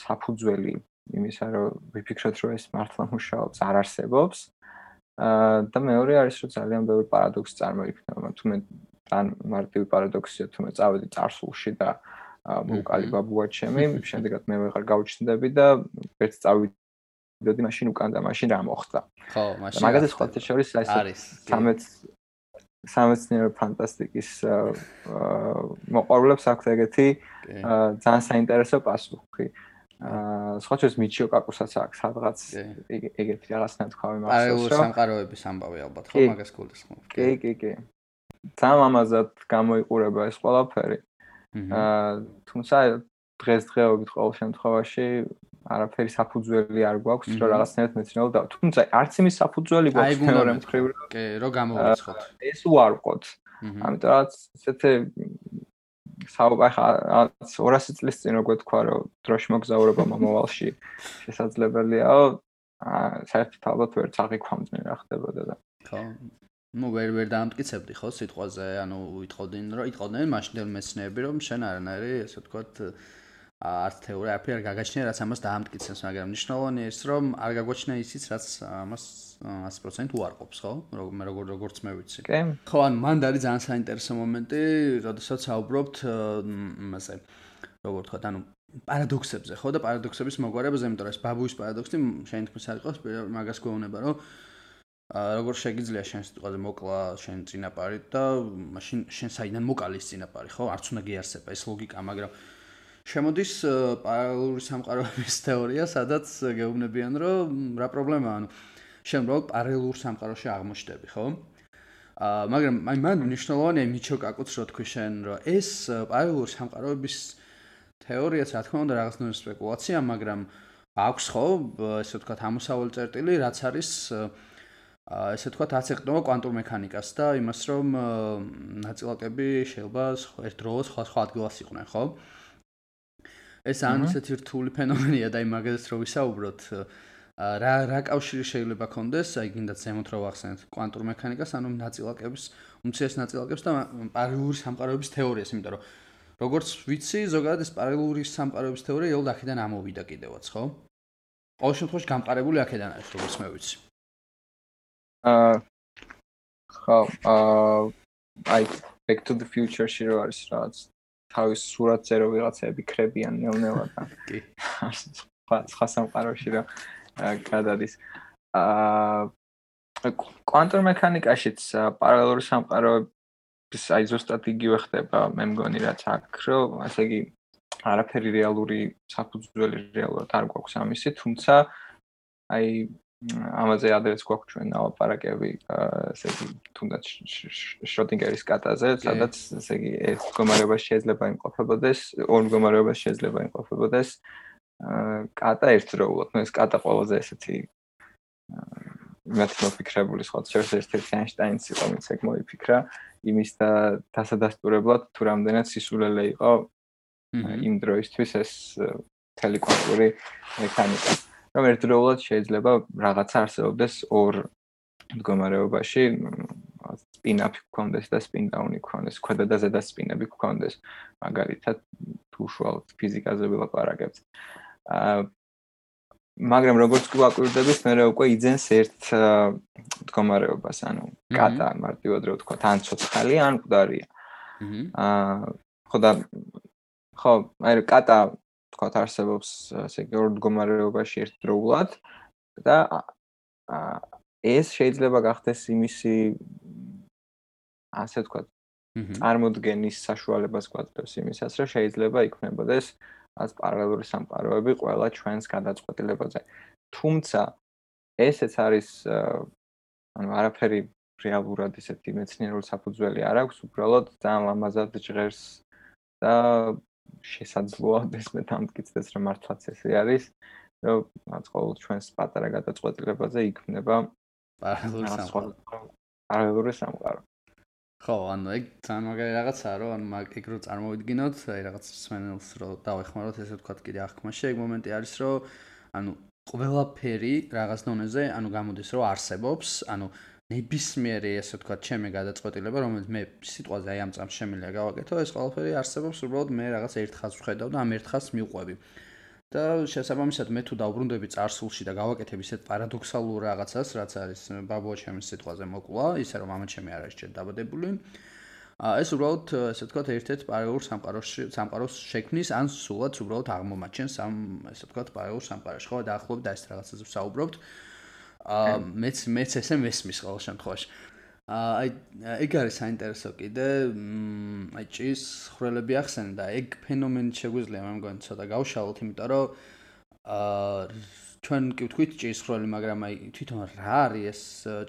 საფუძველი იმისა, რომ ვიფიქროთ, რომ ეს მართლა მუშაობს, არ არსებობს. აა და მეორე არის, რომ ძალიან ბევრი პარადოქსი წარმოიქმნება. თუ მე თან მარტივი პარადოქსია, თუ მე წავედი წარსულში და მოვკალი ბაბუა ჩემი, შემდეგაც მე ვეღარ გავჩნდები და ერთ წავედი დოდი მაშინ უკან და მაშინ რა მოხდა. ხო, მაშინ. მაგაზე სხვა შორის არის 13 სამეცნიერო ფანტასტიკის მოყვარულებს აქვს ეგეთი ძალიან საინტერესო პასუხი. აა სხვა შორის მიჩიო კაკუსაც აქვს სადღაც ეგეთი რაღაც ნათქვამი მახსოვს. პარალელური სამყაროების ამბავი ალბათ ხო მაგას გულს ხო? კი, კი, კი. ძალიან ამაზად გამოიყურება ეს ყველაფერი. აა თუმცა დღესდღეობით ყოველ შემთხვევაში არაფერი საფუძველი არ გვაქვს რომ რაღაცნაირად მეცნიერულ და თუმცა არც იმის საფუძველი გვაქვს მეორე მხრივ კი რომ გამოვიწყოთ ეს უარყოთ ამიტომ რაც ესეთი საუბარი 200 წლის წინ როგორ თქვა რომ დროში მოგზაურობა მომავალში შესაძლებელია. საერთოდ ალბათ ვერ წაღიქვამდნენ რა ხდებოდა და ხო ну ვერ ვერ დაამტკიცებდი ხო სიტყვაზე? ანუ ვითხოვდნენ რომ იტყოდნენ მაშინდელ მეცნიერები რომ შენ არანაირი ესე ვთქვათ არც თეორია არაფერი არ გაგაჩნია რაც ამას დაამტკიცებს მაგრამ მნიშვნელოვანია ის რომ არ გაგოჩნია ისიც რაც ამას 100% უარყოფს ხო? მე როგორ როგორც მე ვიცი. კი. ხო ან მან არის ძალიან საინტერესო მომენტი როდესაც საუბრობთ მასე როგორ თქვა ანუ პარადოქსებზე ხო და პარადოქსების მოგვარებაზე იმიტომ რომ ეს ბაბუის პარადოქსი შეიძლება თქმის არ იყოს მაგას გვეუბნება რომ როგორ შეგიძლია შენ სიტყვაზე მოკლა შენ წინაპარი და მაშინ შენ საიდან მოკალის წინაპარი, ხო? არც უნდა გიარსება ეს ლოგიკა, მაგრამ შემოდის პარალელური სამყაროების თეორია, სადაც გეუბნებიან, რომ რა პრობლემაა, ანუ შენ უბრალოდ პარალელურ სამყაროში აღმოჩნდები, ხო? აა მაგრამ აი მან მნიშვნელოვანია მიჩო კაკუც რო თქვი შენ, რომ ეს პარალელური სამყაროების თეორიაც რა თქმა უნდა რაღაცნაირი სპეკულაცია, მაგრამ აქვს ხო, ესე ვთქვათ, ამოსავალი წერტილი, რაც არის აა ესე ვთქვათ, აცეყნობა კვანტურ მექანიკას და იმას, რომ ნაწილაკები შეიძლება ერთ დროს სხვა სხვა ადგილას იყვნენ, ხო? ეს ან ისეთი რთული ფენომენია და იმაგერს რო ვისაუბროთ, რა რა კავშირი შეიძლება კონდეს, აი გინდა ზემოთ რო ვახსენეთ კვანტურ მექანიკას, ანუ ნაწილაკების, უმცირეს ნაწილაკებს და პარალელური სამყაროების თეორიას, იმიტომ რომ როგორც ვიცი, ზოგადად ეს პარალელური სამყაროების თეორია იოლ აქედან ამოვიდა კიდევაც, ხო? ყოველ შემთხვევაში გამყარებული აქედან არის, როგორც მე ვიცი. აა ხო, აა აი back to the future შეიძლება არის რაღაც თავის სურათზე რო ვიღაცები ხრებიან ნელ-ნელა და კი. სხვა სხვა სამყაროში რა გადადის. აა კვანტურ მექანიკაშიც პარალელური სამყაროები ის აი ზუსტად იგივე ხდება, მე მგონი რაც აქ, რომ ასე იგი არაფერი რეალური საფუძველი რეალურად არ გვაქვს ამისი, თუმცა აი ამაზე ადრეს გვაქვს ჩვენ ნავაპარაკები, ასე იგი თუნდაც შროდინგერის კატაზე, სადაც ასე იგი ეს მდგომარეობა შეიძლება იმყოფებოდეს, ორ მდგომარეობა შეიძლება იმყოფებოდეს. კატა ერთდროულად, ну ეს კატა ყველაზე ესეთი მათ მოფიქრებული სხვა შეიძლება ერთ-ერთი აინშტაინის იყო, ვინც ეგ მოიფიქრა. იმის და დასადასტურებლად თუ რამდენად სისულელე იყო იმ დროისთვის ეს ტელეკონტური მექანიკა. რომ ერთდროულად შეიძლება რაღაცა არსებობდეს ორ მდგომარეობაში, სპინაპი გქონდეს და სპინდაუნი გქონდეს, ქვედა და ზედა სპინები გქონდეს. მაგალითად, თუ უშუალოდ ფიზიკაზე ვილაპარაკებთ. აა მაგრამ როგორც გვაკვირდებით, მე უკვე იძენს ერთ მდგომარეობას, ანუ კატა მარტივად რო ვთქვა, თან ცოცხალი ან მკვდარია. აა ხო და ხო, აი კატა თქვა არსებობს ესე იგი ორ მდგომარეობაში ერთდროულად და ეს შეიძლება გახდეს იმისი ასე ვთქვა წარმოდგენის საშუალებას გვაძლევს იმისას, რომ შეიძლება იქმნებოდეს ას პარალელური სამყაროები ყველა ჩვენს გადაწყვეტილებაზე. თუმცა ესეც არის ანუ არაფერი რეალურად ისეთი მეცნიერული საფუძველი არ აქვს, უბრალოდ ძალიან ლამაზად ჟღერს და შესაძლოა ესმე თამკიცდეს რომ მართლაც ესე არის, რომ რაც ყოველ ჩვენს პატარა გადაწყვეტილებაზე იქმნება პარალელური სამყარო. პარალელური სამყარო. ხო, ანუ ეგ ძალიან მაგარი რაღაცაა, რომ ანუ მაგ ეგ რო წარმოვიდგინოთ, აი რაღაც სვენელს რო დავეხმაროთ, ესე ვთქვათ, კიდე აღქმაში, ეგ მომენტი არის, რომ ანუ ყველაფერი რაღაც დონეზე, ანუ გამოდის, რომ არსებობს, ანუ ნებისმიერი ესე ვთქვათ, ჩემი გადაწყვეტილება, რომელიც მე სიტყვაზე აი ამ წამს შემიძლია გავაკეთო, ეს ყველაფერი არსებობს უბრალოდ მე რაღაც ერთ ხაზს ვხედავ და ამ ერთ ხაზს მივყვები. და შესაბამისად მე თუ დავბრუნდები წარსულში და გავაკეთებ ისეთ პარადოქსალურ რაღაცას, რაც არის ბაბუა ჩემის სიტყვაზე მოკლა, ისე რომ ამან ჩემი არ არის ჯერ დაბადებული. ეს უბრალოდ ესე ვთქვათ, ერთ-ერთ პარალელურ სამყაროში სამყაროს შექმნის ან სულაც უბრალოდ აღმომაჩენს ამ ესე ვთქვათ, პარალელურ სამყაროში. ხო, დაახლოებით და ეს რაღაცაზე ვსაუბრობთ. აა ა მეც მეც ესე მესმის ყოველ შემთხვევაში. აი ეგ არის საინტერესო კიდე აი ჭის ხრელები ახსენე და ეგ ფენომენი შეგვიძლია მე მგონი ცოტა გავშალოთ იმიტომ რომ აა ჩვენ კი ვთქვით ჭის ხრელი მაგრამ აი თვითონ რა არის ეს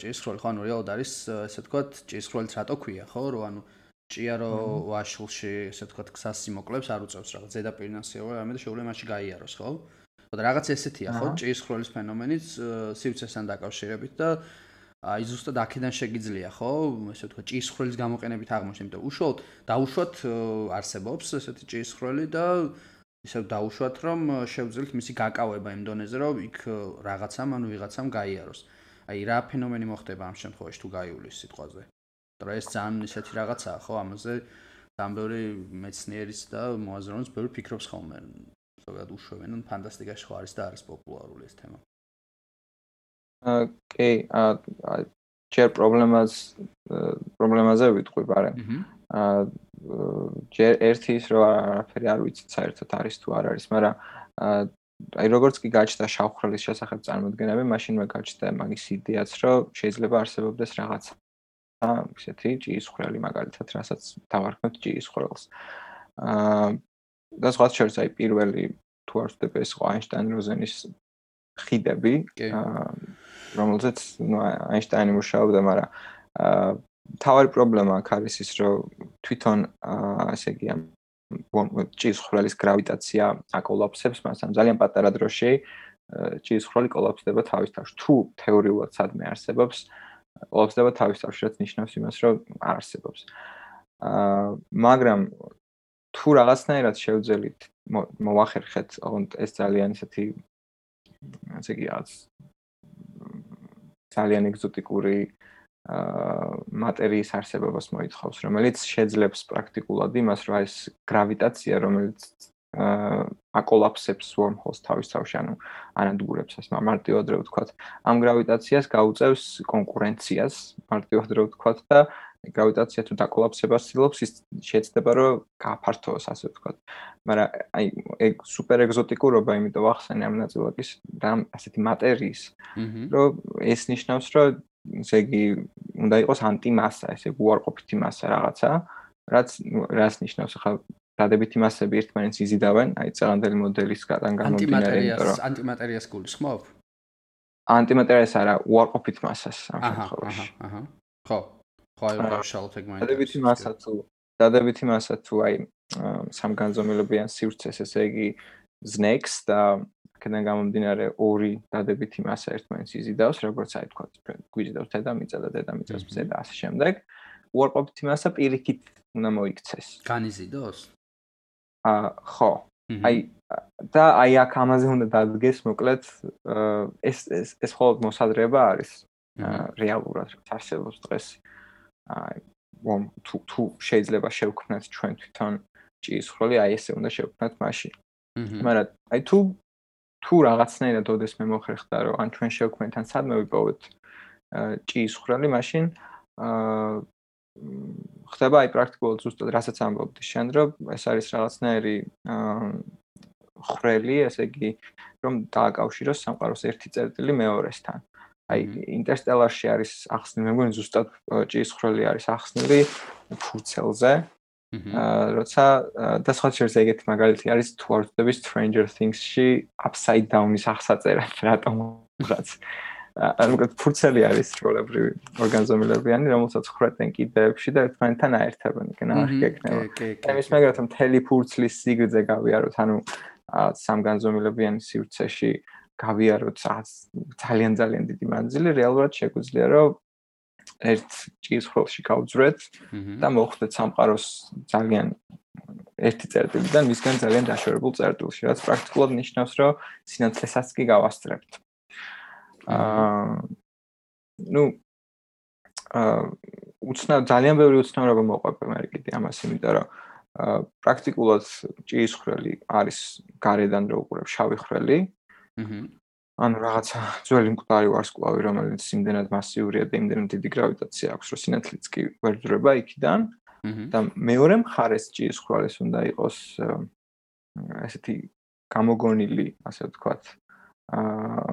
ჭის ხრელი ხო ანუ რეალოდ არის ესე ვთქვათ ჭის ხრელს რატო ქვია ხო? რომ ანუ ჭია რო ვაშულში ესე ვთქვათ ქსას სიმოკლებს არ უწევს რაღაც ზედაპირნასიო ამიტომ შეუძლია მასში გაიაროს ხო? და რაღაც ესეთია ხო ჭის ხრელის ფენომენიც სივრცესთან დაკავშირებით და აი ზუსტად აქედან შეგიძლია ხო ესე ვთქვა ჭისხრელის გამოყენებით აღმოჩნდა იმიტომ უშუალოდ დაუშვათ არსებობს ესეთი ჭისხრელი და ისე დაუშვათ რომ შევძლებთ მისი გაკავება იმ დონეზე რომ იქ რაღაცამ ანუ ვიღაცამ გაიაროს აი რა ფენომენი მოხდება ამ შემთხვევაში თუ გაიulis სიტყვაზე და ეს ძალიან ისეთი რაღაცაა ხო ამაზე ძალიან ბევრი მეცნიერის და მოაზროვნეის ბევრი ფიქრობს ხოლმე ზოგადად უშვებენ ან ფანტასტიკაში ხო არის და არის პოპულარული ეს თემა კი, აა ჯერ პრობლემას პრობლემაზე ვიტყვი, ბარე. აა ჯერ ერთი ის რომ არაფერი არ ვიცი საერთოდ არის თუ არ არის, მაგრამ აა აი როგორც კი გაჩნდა შავხრელის შესახებ წარმოდგენები, მაშინვე გაჩნდა მაგის იდეაც, რომ შეიძლება არსებობდეს რაღაცა ისეთი ჭიის ხრელი მაგალითად, რასაც დავარქმევთ ჭიის ხრელს. აა და სხვა შორის აი პირველი თუ არ ვთქვი ეს აინშტაინ-როზენის ხიდები, რომელზეც ნუ აინშტაინი მუშაობდა, მაგრამ აა თავი პრობლემა აქ არის ის, რომ თვითონ აა ესე იგი ამ ჭის ხრელის გრავიტაცია აკოლაფსებს, მაგრამ ძალიან პატარა დროში ჭის ხრელი კოლაფსდება თავის თავში. თუ თეორიულად სადმე არსებობს, კოლაფსდება თავის თავში, რაც ნიშნავს იმას, რომ არ არსებობს. აა მაგრამ თუ რაღაცნაირად შევძელით მოახერხეთ, ოღონდ ეს ძალიან ისეთი ასე იგი არის ძალიან ეგზოტიკური მატერიის არსებობას მოითხოვს, რომელიც შეძლებს პრაქტიკულად იმას, რომ ეს გრავიტაცია, რომელიც აკოლაფსებს wormholes თავის თავში, ანუ ანადგურებს ეს მარტივად რო ვთქვათ, ამ გრავიტაციას გაუწევს კონკურენციას, მარტივად რო ვთქვათ და გრავიტაცია თუ დაკოლაფსებას ცდილობს, ის შეცდება რომ გააფართოვოს, ასე ვთქვათ. მაგრამ აი ეგ სუპერ ეგზოტიკურობა, იმიტომ ახსენე ამ ნაწილაკის და ასეთი მატერიის, რომ ეს ნიშნავს, რომ ესე იგი უნდა იყოს ანტიმასა, ესე უარყოფითი მასა რაღაცა, რაც რაც ნიშნავს ახლა დადებითი მასები ერთმანეთს იზიდავენ, აი წაღანდელი მოდელისგან გამომდინარე, იმიტომ რომ ანტიმატერიას გულისხმობ? ანტიმატერიას არა, უარყოფით მასას ამ შემთხვევაში. აჰა, აჰა. ხო. ხო, აი ვარშალოთ ეგ მაინც. დადებითი მასა თუ დადებითი მასა თუ აი სამგანზომილებიან სივრცეს, ესე იგი ზნექს და აქედან გამომდინარე ორი დადებითი მასა ერთმანეთს იზიდავს, როგორც აი თქვა, გვიზიდავს დედამიწა და დედამიწას მზე და ასე შემდეგ. უარყოფითი მასა პირიქით უნდა მოიქცეს. განიზიდოს? აა ხო. აი და აი აქ ამაზე უნდა დადგეს მოკლედ ეს ეს ეს ხოლმე მოსადრება არის რეალურად არსებობს დღეს. აი ვომ თუ თუ შეიძლება შევქმნათ ჩვენ თვითონ ჭიის ხროლი, აი ესე უნდა შევქმნათ მაშინ. მაგრამ აი თუ თუ რაღაცნაირად ოდესმე მოხერხდა რომ ან ჩვენ შევქმნით ან სადმე ვიპოვოთ ჭიის ხრელი მაშინ აა ხდება აი პრაქტიკულად ზუსტად რასაც ამბობდი. შენ რომ ეს არის რაღაცნაირი აა ხრელი ესე იგი რომ დააკავშიროს სამყაროს ერთი წერტილი მეორესთან აი ინტერსტელარში არის ახსნილი მე მგონი ზუსტად ჭიის ხრელი არის ახსნილი ფურცელზე. აა როცა და სხვა შეიძლება ეგეთი მაგალითი არის თუ არ ვწდები Stranger Things-ში Upside Down-ის აღსაწერა რატომ რაც ანუ ფურცელი არის როლებრივი ორგანიზმებიანი რომელსაც ხრეტენ კიდეებში და ერთმანეთთან აერთებენ იქ ნახი გეკნება. ამის მაგათ მთელი ფურცლის სიგრძე გავიაროთ ანუ სამგანზომილებიანი სივრცეში გავიაროთ ძალიან ძალიან დიდი მანძილი რეალურად შეგვიძლია რომ ერთ ჭის ხროლში გავძვრეთ და მოხვდეთ სამყაროს ძალიან ერთი წერტილიდან მისგან ძალიან დაშორებულ წერტილში, რაც პრაქტიკულად ნიშნავს, რომ სინათლესაც კი გავასწრებთ. აა ну აა უცნაურ ძალიან ბევრი უცნაურობა მოყვება მე კიდე ამას, იმიტომ რომ აა პრაქტიკულად ჭის ხრელი არის გარედან რო უყურებ შავი ხრელი. აჰა ანუ რაღაცა ძველი მკვდარი ვარსკვლავი, რომელიც იმდენად მასიურია და იმდენად დიდი გრავიტაცია აქვს, რომ სინათლეც კი ვერ ძრება იქიდან. და მეორე მხარეს ჭიის ხრალის უნდა იყოს ესეთი გამოგონილი, ასე ვთქვათ, აა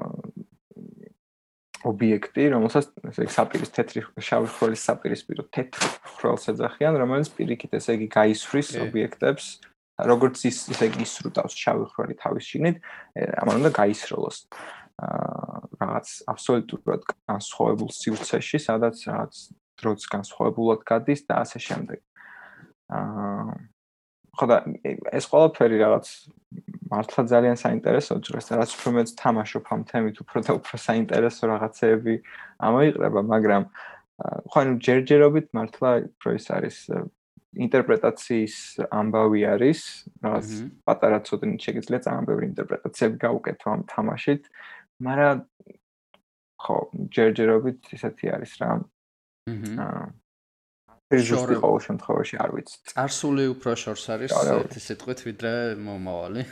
ობიექტი, რომელსაც ესე იგი საპირის თეთრი შავი ხრალის საპირისპირო თეთრ ხრალს ეძახიან, რომელიც პირიქით ესე იგი გაისვრის ობიექტებს როგორც ის ისე ისრუტავს შავი ხრალი თავის შიგნით, ამან უნდა გაისროლოს. აა რაღაც აბსოლუტურად განსხვავებულ სივრცეში, სადაც რაღაც დროც განსხვავებულად გადის და ასე შემდეგ. აა ხო და ეს ყველაფერი რაღაც მართლა ძალიან საინტერესოა, ძრეს რაც უფრო მეც თამაშობ ამ თემით, უფრო და უფრო საინტერესო რაღაცეები ამოიყრება, მაგრამ ხო ანუ ჯერჯერობით მართლა უფრო ის არის ინტერპრეტაციის ამბავი არის, რაღაც პატარა ცოტნე შეიძლება ძალიან ბევრი ინტერპრეტაციები გაუკეთო ამ თამაშით, მაგრამ ხო, ჯერჯერობით ისეთი არის რა. აჰა. შეიძლება ყოველ შემთხვევაში არ ვიცი. წარსული უფრო შორს არის ეს სიტყვით ვიდრე მომავალი.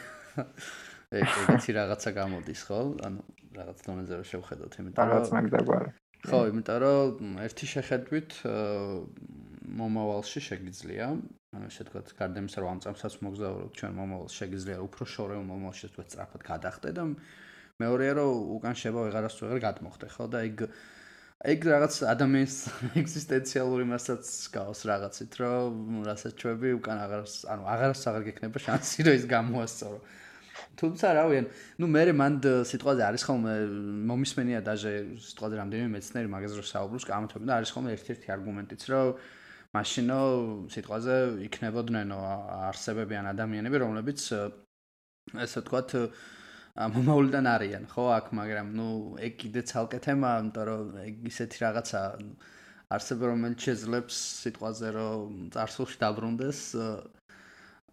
ეგ ეგეთი რაღაცა გამოდის, ხო? ანუ რაღაც დონეზე შევხედოთ, იმიტომ რომ რაღაც მაგდება. ხო, იმიტომ რომ ერთი შეხედვით მომავალში შეგიძლია. ანუ ესე თქვა, გარდემის რომ ამ წამსაც მოგზაურობ ჩვენ მომავალ შეგიძლია უფრო შორეულ მომავალში თქვა სწრაფად გადახტე და მეორეა რომ უკან შევა ვეღარასდროს ვეღარ გადმოხდე ხო? და ეგ ეგ რაღაც ადამიანის ეგზისტენციალური მასაც გავს რაღაცით რომ რასაც ჩვევი უკან აღარ ანუ აღარს აღარ გექნება შანსი რომ ის გამოასწორო. თუმცა რავი ან ნუ მე მანდ სიტყვაზე არის ხოლმე მომისმენია დაჟე სიტყვაზე რამდენიმე მეცნიერი მაგაზე რომ საუბრობს კამათობენ და არის ხოლმე ერთ-ერთი არგუმენტიც რომ მაშინო სიტყვაზე იქნებოდნენ არსებებიან ადამიანები რომლებიც ესე ვთქვათ მომავლიდან არიან ხო აქ მაგრამ ნუ ეგ კიდე ცალკე თემაა იმიტომ რომ ეგ ისეთი რაღაცა არსება რომელიც შეძლებს სიტყვაზე რომ წარსულში დაბრუნდეს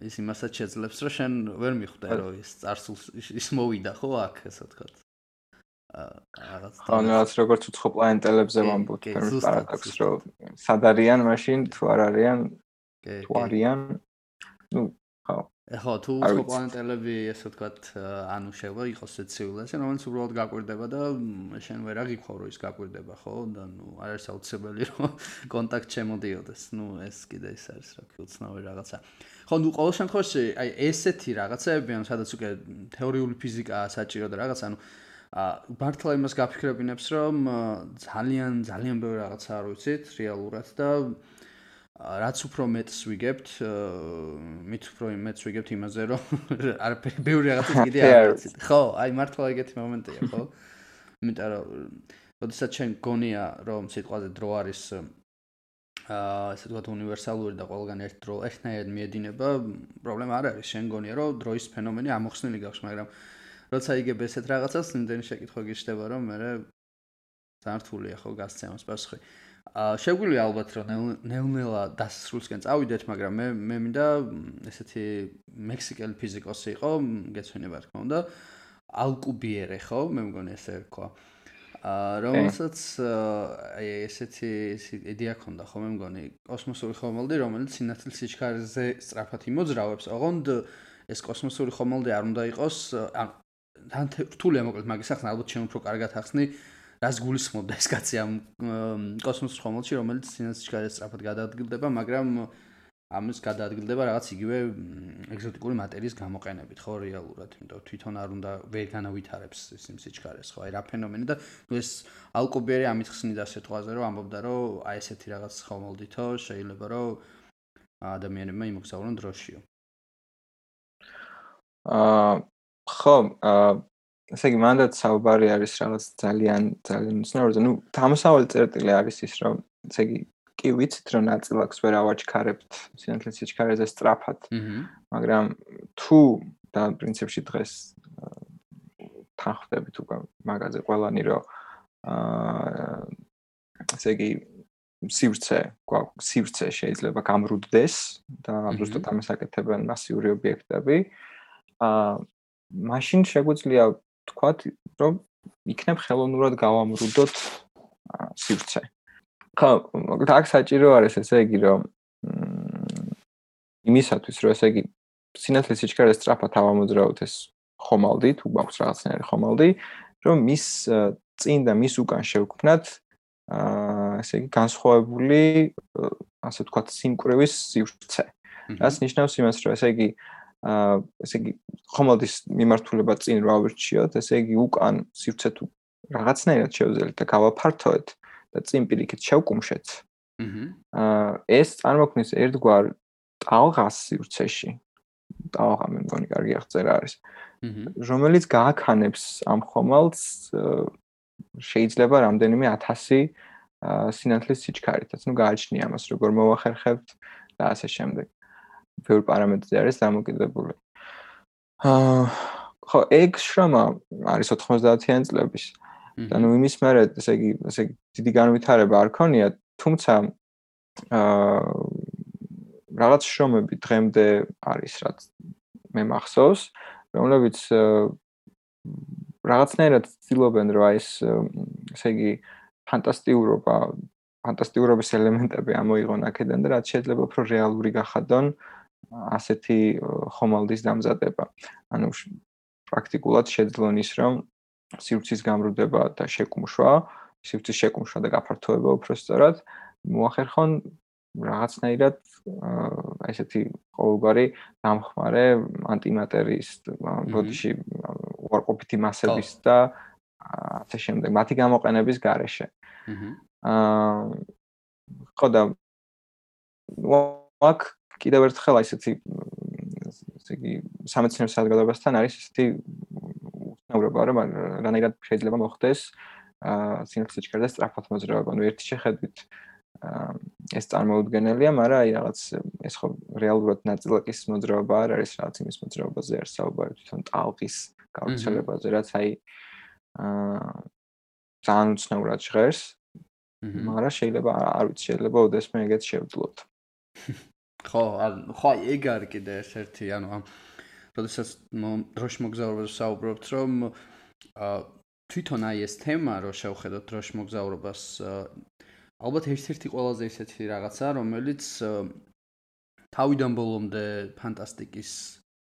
ის იმასაც შეძლებს რომ შენ ვერ მიხვდე რომ ის წარსულს ის მოვიდა ხო აქ ესე ვთქვათ რაღაც ხო რაღაც როგორც უცხო პლანეტელებზე ვამბობთ პარადოქს რომ სად არიან მაშინ? თუ არ არიან? თუ არიან? ნუ ხო. ეხლა თუ უცხო პლანეტელები ესე ვთქვათ ანუ შევა იყოს ცივილიზაცია რომელიც უბრალოდ გაკვირდება და შენ ვერ აღიქვა რომ ის გაკვირდება ხო? და ნუ არ არის აუცილებელი რომ კონტაქტ შემოდიოდეს. ნუ ეს კიდე ის არის რა უნდა უცნაური რაღაცა. ხო ნუ ყოველ შემთხვევაში აი ესეთი რაღაცები ან სადაც უკვე თეორიული ფიზიკაა საჭირო და რაღაც ანუ მართლა იმას გაფიქრებინებს რომ ძალიან ძალიან ბევრი რაღაცა არ ვიცით რეალურად და რაც უფრო მეტს ვიგებთ, მით უფრო მეტს ვიგებთ იმაზე, რომ არაფერი ბევრი რაღაცა კიდე არ ვიცით. ხო, აი მართლა ეგეთი მომენტია, ხო? იმიტომ რომ ოდესაც ჩვენ გონია, რომ სიტყვაზე დრო არის აა ესე ვთქვათ უნივერსალური და ყველგან ერთ დრო ერთნაირად მიედინება, პრობლემა არ არის. შენ გონია, რომ დროის ფენომენი ამოხსნილი გაქვს, მაგრამ როცა იგებ ესეთ რაღაცას, იმდენი შეკითხვა გიშდება, რომ მე ძალიან რთულია ხო გასცემოს პასუხი. აა შეგვიძლია ალბათ რომ ნელ-ნელა დასრულსკენ წავიდეთ, მაგრამ მე მე მინდა ესეთი მექსიკელი ფიზიკოსი იყო, გეცვენება თქმა უნდა, ალკუბიერე ხო, მე მგონი ესე რქვა. აა რომელსაც აი ესეთი იდეა ქონდა ხო, მე მგონი კოსმოსური ხომალდი, რომელიც სინათლის სიჩქარეზე სწრაფად იმოძრავებს, ოღონდ ეს კოსმოსური ხომალდი არ უნდა იყოს, ან თან რთულია მოკლედ მაგის ახსნა, ალბათ ჩვენ უფრო კარგად ახსნი. რას გულისხმობდა ეს კაცი ამ კოსმოსურ ხომალდში, რომელიც სინათლეში გადასწრაფად გადაადგილდება, მაგრამ ამის გადაადგილდება რაღაც იგივე ეგზოტიკური მატერიის გამოყენებით, ხო, რეალურად, იმიტომ თვითონ არ უნდა ვერ განავითარებს იმ სიჩქარეს, ხო, აი რა ფენომენი და ნუ ეს ალკუბიერი ამით ხსნიდა სიტყვაზე, რომ ამბობდა, რომ აი ესეთი რაღაც ხომალდითო შეიძლება რომ ადამიანებმა იმოგზაურონ დროშიო. აა ხო, აა ესე იგი მანდაც საუბარი არის რაღაც ძალიან ძალიან უცნაურზე. ნუ თამასავალი წერტილი არის ის რომ ესე იგი კი ვიცით რომ ნაწილაკს ვერ ავაჩქარებთ სინათლის სიჩქარეზე სწრაფად. მაგრამ თუ და პრინციპში დღეს თანხდებით უკვე მაგაზე ყველანი რომ აა ესე იგი სივრცე გვაქვს სივრცე შეიძლება გამრუდდეს და უბრალოდ ამას აკეთებენ მასიური ობიექტები. აა მაშინ შეგვიძლია ვთქვათ, რომ იქნებ ხელოვნურად გავამრუდოთ სივრცე. ხო, მოკლედ აქ საჭირო არის ესე იგი, რომ იმისათვის, რომ ესე იგი სინათლის სიჩქარე სწრაფად ავამოძრავოთ ეს ხომალდი, თუ გვაქვს რაღაცნაირი ხომალდი, რომ მის წინ და მის უკან შევქმნათ აა ესე იგი განსხვავებული ასე ვთქვათ სიმკვრივის სივრცე. რაც ნიშნავს იმას, რომ ესე იგი აა ესე იგი ხომალდის მიმართულება წინ რა ვირჩიოთ, ესე იგი უკან სივრცე თუ რაღაცნაირად შევძელით და გავაფართოეთ და წინ პირიქით შევკუმშეთ. აა ეს წარმოქმნის ერთგვარ ტალღას სივრცეში. ტალღა მე მგონი კარგი აღწერა არის. რომელიც გააქანებს ამ ხომალდს შეიძლება რამდენიმე 1000 სინათლის სიჩქარითაც. ნუ გააჩნია ამას როგორ მოახერხებთ და ასე შემდეგ. ბევრი პარამეტრი არის დამოკიდებული. აა ხო, ეგ შრომა არის 90-იან წლების. და ნუ იმის მერე, ესე იგი, ესე იგი დიდი განვითარება არ ქონია, თუმცა აა რაღაც შრომები დღემდე არის, რაც მე მახსოვს, რომლებიც რაღაცნაირად ცდილობენ, რომ აი ეს ესე იგი ფანტასტიკურობა, ფანტასტიკურობის ელემენტები ამოიღონ აქედან და რაც შეიძლება უფრო რეალური გახადონ აა ასეთი ხომალდის დამზადება. ანუ პრაქტიკულად შეძლონ ის, რომ სივრცის გამრუდება და შეკუმშვა, სივრცის შეკუმშვა და გაფართოება უფრო სწორად მოახერხონ რაღაცნაირად აი ესეთი ყოველგვარი დამხმარე ანტიმატერიის ბოდიში უარყოფითი მასების და ასე შემდეგ მათი გამოყენების გარეშე. აა ხო და ვაკ კიდევ ერთხელ აი ესეთი ესე იგი სამეცნიერო საზოგადოებასთან არის ესეთი უცნაურობა რომ რანაირად შეიძლება მოხდეს აა სინათლის ჩქერდა სწრაფად მოძრაობა. ნუ ერთი შეხედვით ეს წარმოუდგენელია, მაგრამ აი რაღაც ეს ხო რეალურად ნაწილაკის მოძრაობა არ არის, რაღაც იმის მოძრაობაზე არის საუბარი თვითონ ტალღის გავრცელებაზე, რაც აი აა ძალიან უცნაურად ჟღერს. მაგრამ შეიძლება არ ვიცი, შეიძლება ოდესმე ეგეც შევძლოთ. ხო, ხო, ეგ არის კიდე ერთ-ერთი, ანუ ამ როდესაც დროშ მოგზაურობაზე საუბრობთ, რომ აა თვითონ აი ეს თემა, რომ შევხედოთ დროშ მოგზაურობას, ალბათ ერთ-ერთი ყველაზე ისეთი რაღაცა, რომელიც თავიდან ბოლომდე ფანტასტიკის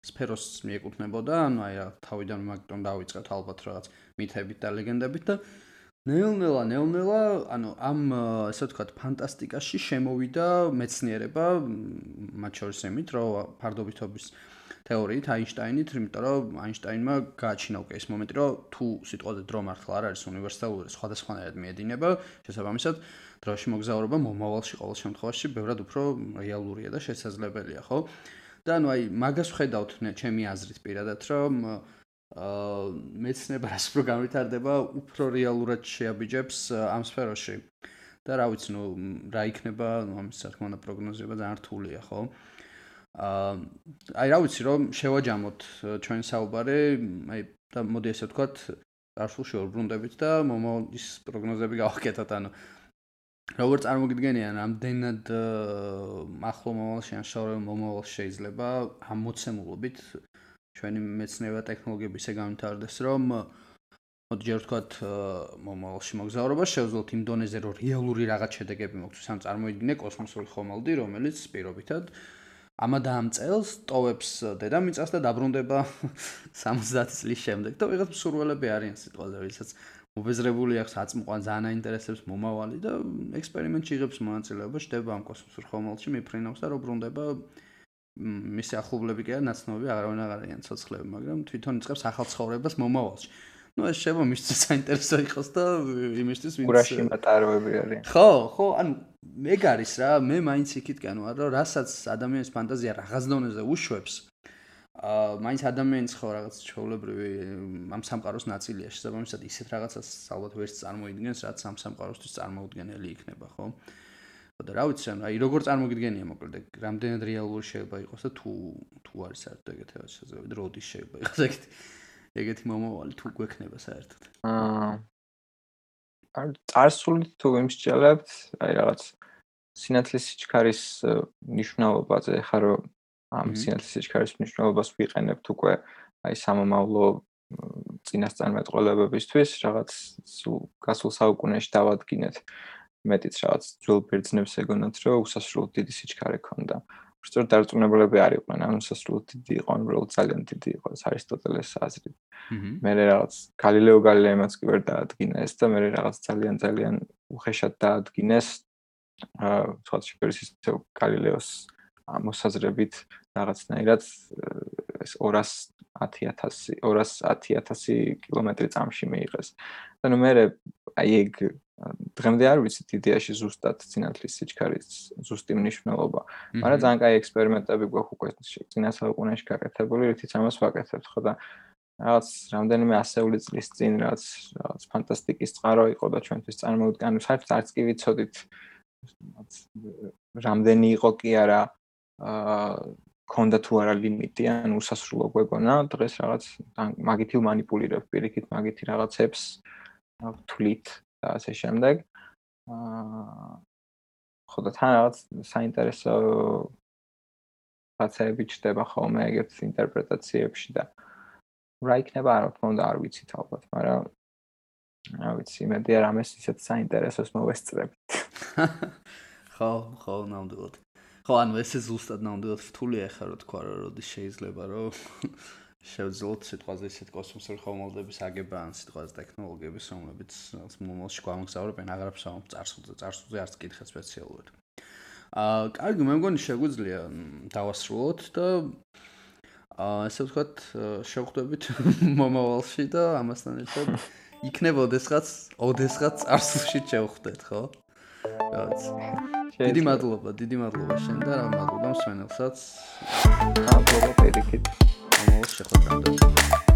სფეროს მიეკუთვნებოდა, ანუ აი თავიდან მაგიტომ დავიწყეთ ალბათ რაღაც მითებით და ლეგენდებით და ნელ-ნელა, ნელ-ნელა, ანუ ამ ესე ვთქვათ, ფანტასტიკაში შემოვიდა მეცნიერება, მათ შორის ემით, რომ ფარდობითობის თეორიით აინშტაინით, იმიტომ რომ აინშტაინმა გააჩინა უკვე ეს მომენტი, რომ თუ სიტყვაზე დრო მართლა არ არის უნივერსალური, სხვადასხვანაირად მიედინება, შესაბამისად, დროში მოგზაურობა მომავალში ყოველ შემთხვევაში ბევრად უფრო რეალურია და შესაძლებელია, ხო? და ანუ აი მაგას ვხედავთ ჩემი აზრით პირადად, რომ აა მეცნება რას უფრო გამვითარდება, უფრო რეალურად შეაბიჯებს ამ სფეროში. და რა ვიცი, ნუ რა იქნება, ნუ ამის რა თქმა უნდა პროგნოზება ძალიან რთულია, ხო? აა აი რა ვიცი, რომ შევაჯამოთ ჩვენ საუბარი, აი და მოდი ესე ვთქვათ, არსულში ორბრუნდებით და მომავალის პროგნოზები გავაკეთოთ, ანუ როგორ წარმოგიდგენიან, ამდენად ახლო მომავალში ან შორეულ მომავალში შეიძლება ამ მოცემულობით ჩვენი მეცნიერება ტექნოლოგიები ისე განვითარდეს, რომ მოდი ჯერ ვთქვათ, მომავალში მოგზაურობა შევძლოთ იმ დონეზე, რომ რეალური რაღაც შედეგები მოგვცეს, ან წარმოიდგინე კოსმოსური ხომალდი, რომელიც პირობითად ამადა ამ წელს ტოვებს დედამიწას და დაბრუნდება 70 წლის შემდეგ. და ვიღაც მსურველები არიან სიტყვაზე, ვისაც უბეზრებული აქვს აწმყვა ძალიან აინტერესებს მომავალი და ექსპერიმენტში იღებს მონაწილეობა შდება ამ კოსმოსურ ხომალდში მიფრინავს და რო ბრუნდება მისი ახლობლები კი არ ნაცნობი აღარავინ აღარ არიან ცოცხლები მაგრამ თვითონ იწყებს ახალ ცხოვრებას მომავალში. ну ეს შევა მისთვის საინტერესო იყოს და იმისთვის ვინც ურაში მატაროები არის. ხო ხო ანუ ეგ არის რა მე მაინც იქით განვარ რომ რასაც ადამიანის ფანტაზია რაღაც დონეზე უშვებს აა მაინც ადამიანის ხო რაღაც ჩაოლებრივი ამ სამყაროს ნაწილია შესაბამისად ისეთ რაღაცას ალბათ ვერც წარმოიდგენს რაც ამ სამყაროსთვის წარმოუდგენელი იქნება ხო და რა ვიცი ანუ აი როგორ წარმოგიდგენია მოკლედ რამდენად რეალური შეიძლება იყოს და თუ თუ არის საერთოდ ეგეთი შესაძლებელი და როდის შეიძლება იყოს ეგეთი ეგეთი მომავალი თუ გვექნება საერთოდ? აა არ წარსული თუ იმსჯელებთ აი რაღაც სინათლის სიჩქარის ნიშნულობაზე ხარ რომ ამ სინათლის სიჩქარის მნიშვნელობას ვიყენებთ უკვე აი სამომავლო წინასწარმეტყველებებისთვის რაღაც სულ გასულ საუკუნეში დავადგინეთ მეტიც რაღაც ძველ ბერძნებს ეგონათ რომ უსასრულოდ დიდი სიჩქარე ქონდა სწორედ დარწმუნებულები არ იყვნენ ანუ უსასრულოდ დიდი იყო ანუ ძალიან დიდი იყო არისტოტელეს აზრით. მე რაღაც გალილეო გალილეიმაც კი ვერ დაადგინა ეს და მე რაღაც ძალიან ძალიან უხეშად დაადგინეს. აა სხვა შეგერის ისე გალილეოს მოსაზრებით რაღაცნაირად ეს 210000 210000 კილომეტრი წამში მიიღეს. და ნუ მე აი ეგ დღემდე არ ვიცით იდეაში ზუსტად სინათლის სიჩქარის ზუსტი მნიშვნელობა. მაგრამ ძალიან კაი ექსპერიმენტები გვაქვს უკვე წინასაუკუნეში გაკეთებული, რითიც ამას ვაკეთებთ, ხო და რაღაც რამდენიმე ასეული წლის წინ რაღაც რაღაც ფანტასტიკის წყარო იყო და ჩვენთვის წარმოუდგენელი საერთოდ არც კი ვიცოდით რამდენი იყო კი არა აა კონდა თუ არა ლიმიტი ან უსასრულო გვეგონა. დღეს რაღაც მაგითი მანიპულირებ პირიქით მაგითი რაღაცებს თulit და ასე შემდეგ. აა ხო და თან რაღაც საინტერესო ფაცები ჩდება ხოლმე ეგეთ ინტერპრეტაციებში და რა იქნება არ თქმა უნდა არ ვიცით ალბათ მაგრამ რა ვიცი იმედი არ ამეს ისეთ საინტერესოს მოვესწრებთ ხო ხო ნამდვილად. ხო ანუ ესე ზუსტად ნამდვილად რთულია ხა რა თქვა რა როდის შეიძლება რომ შევძლოთ სიტყვაზე ისეთ კოსმოსური ხომალდების აგება ან სიტყვაზე ტექნოლოგიების რომლებიც მომავალში გვამგზავრებენ აღარ ფსაუმ წარსულზე წარსულზე არც კითხე სპეციალურად აა, კარგი, მე მგონი შეგვიძლია დავასრულოთ და აა, ესე ვთქვათ, შევხვდებით მომავალში და ამასთან ერთად იქნება ოდესღაც, ოდესღაც წარსულში შევხვდეთ, ხო? რაღაც. დიდი მადლობა, დიდი მადლობა შენ და რა მადლობა მსმენელსაც. მადლობა 我喜欢这样的。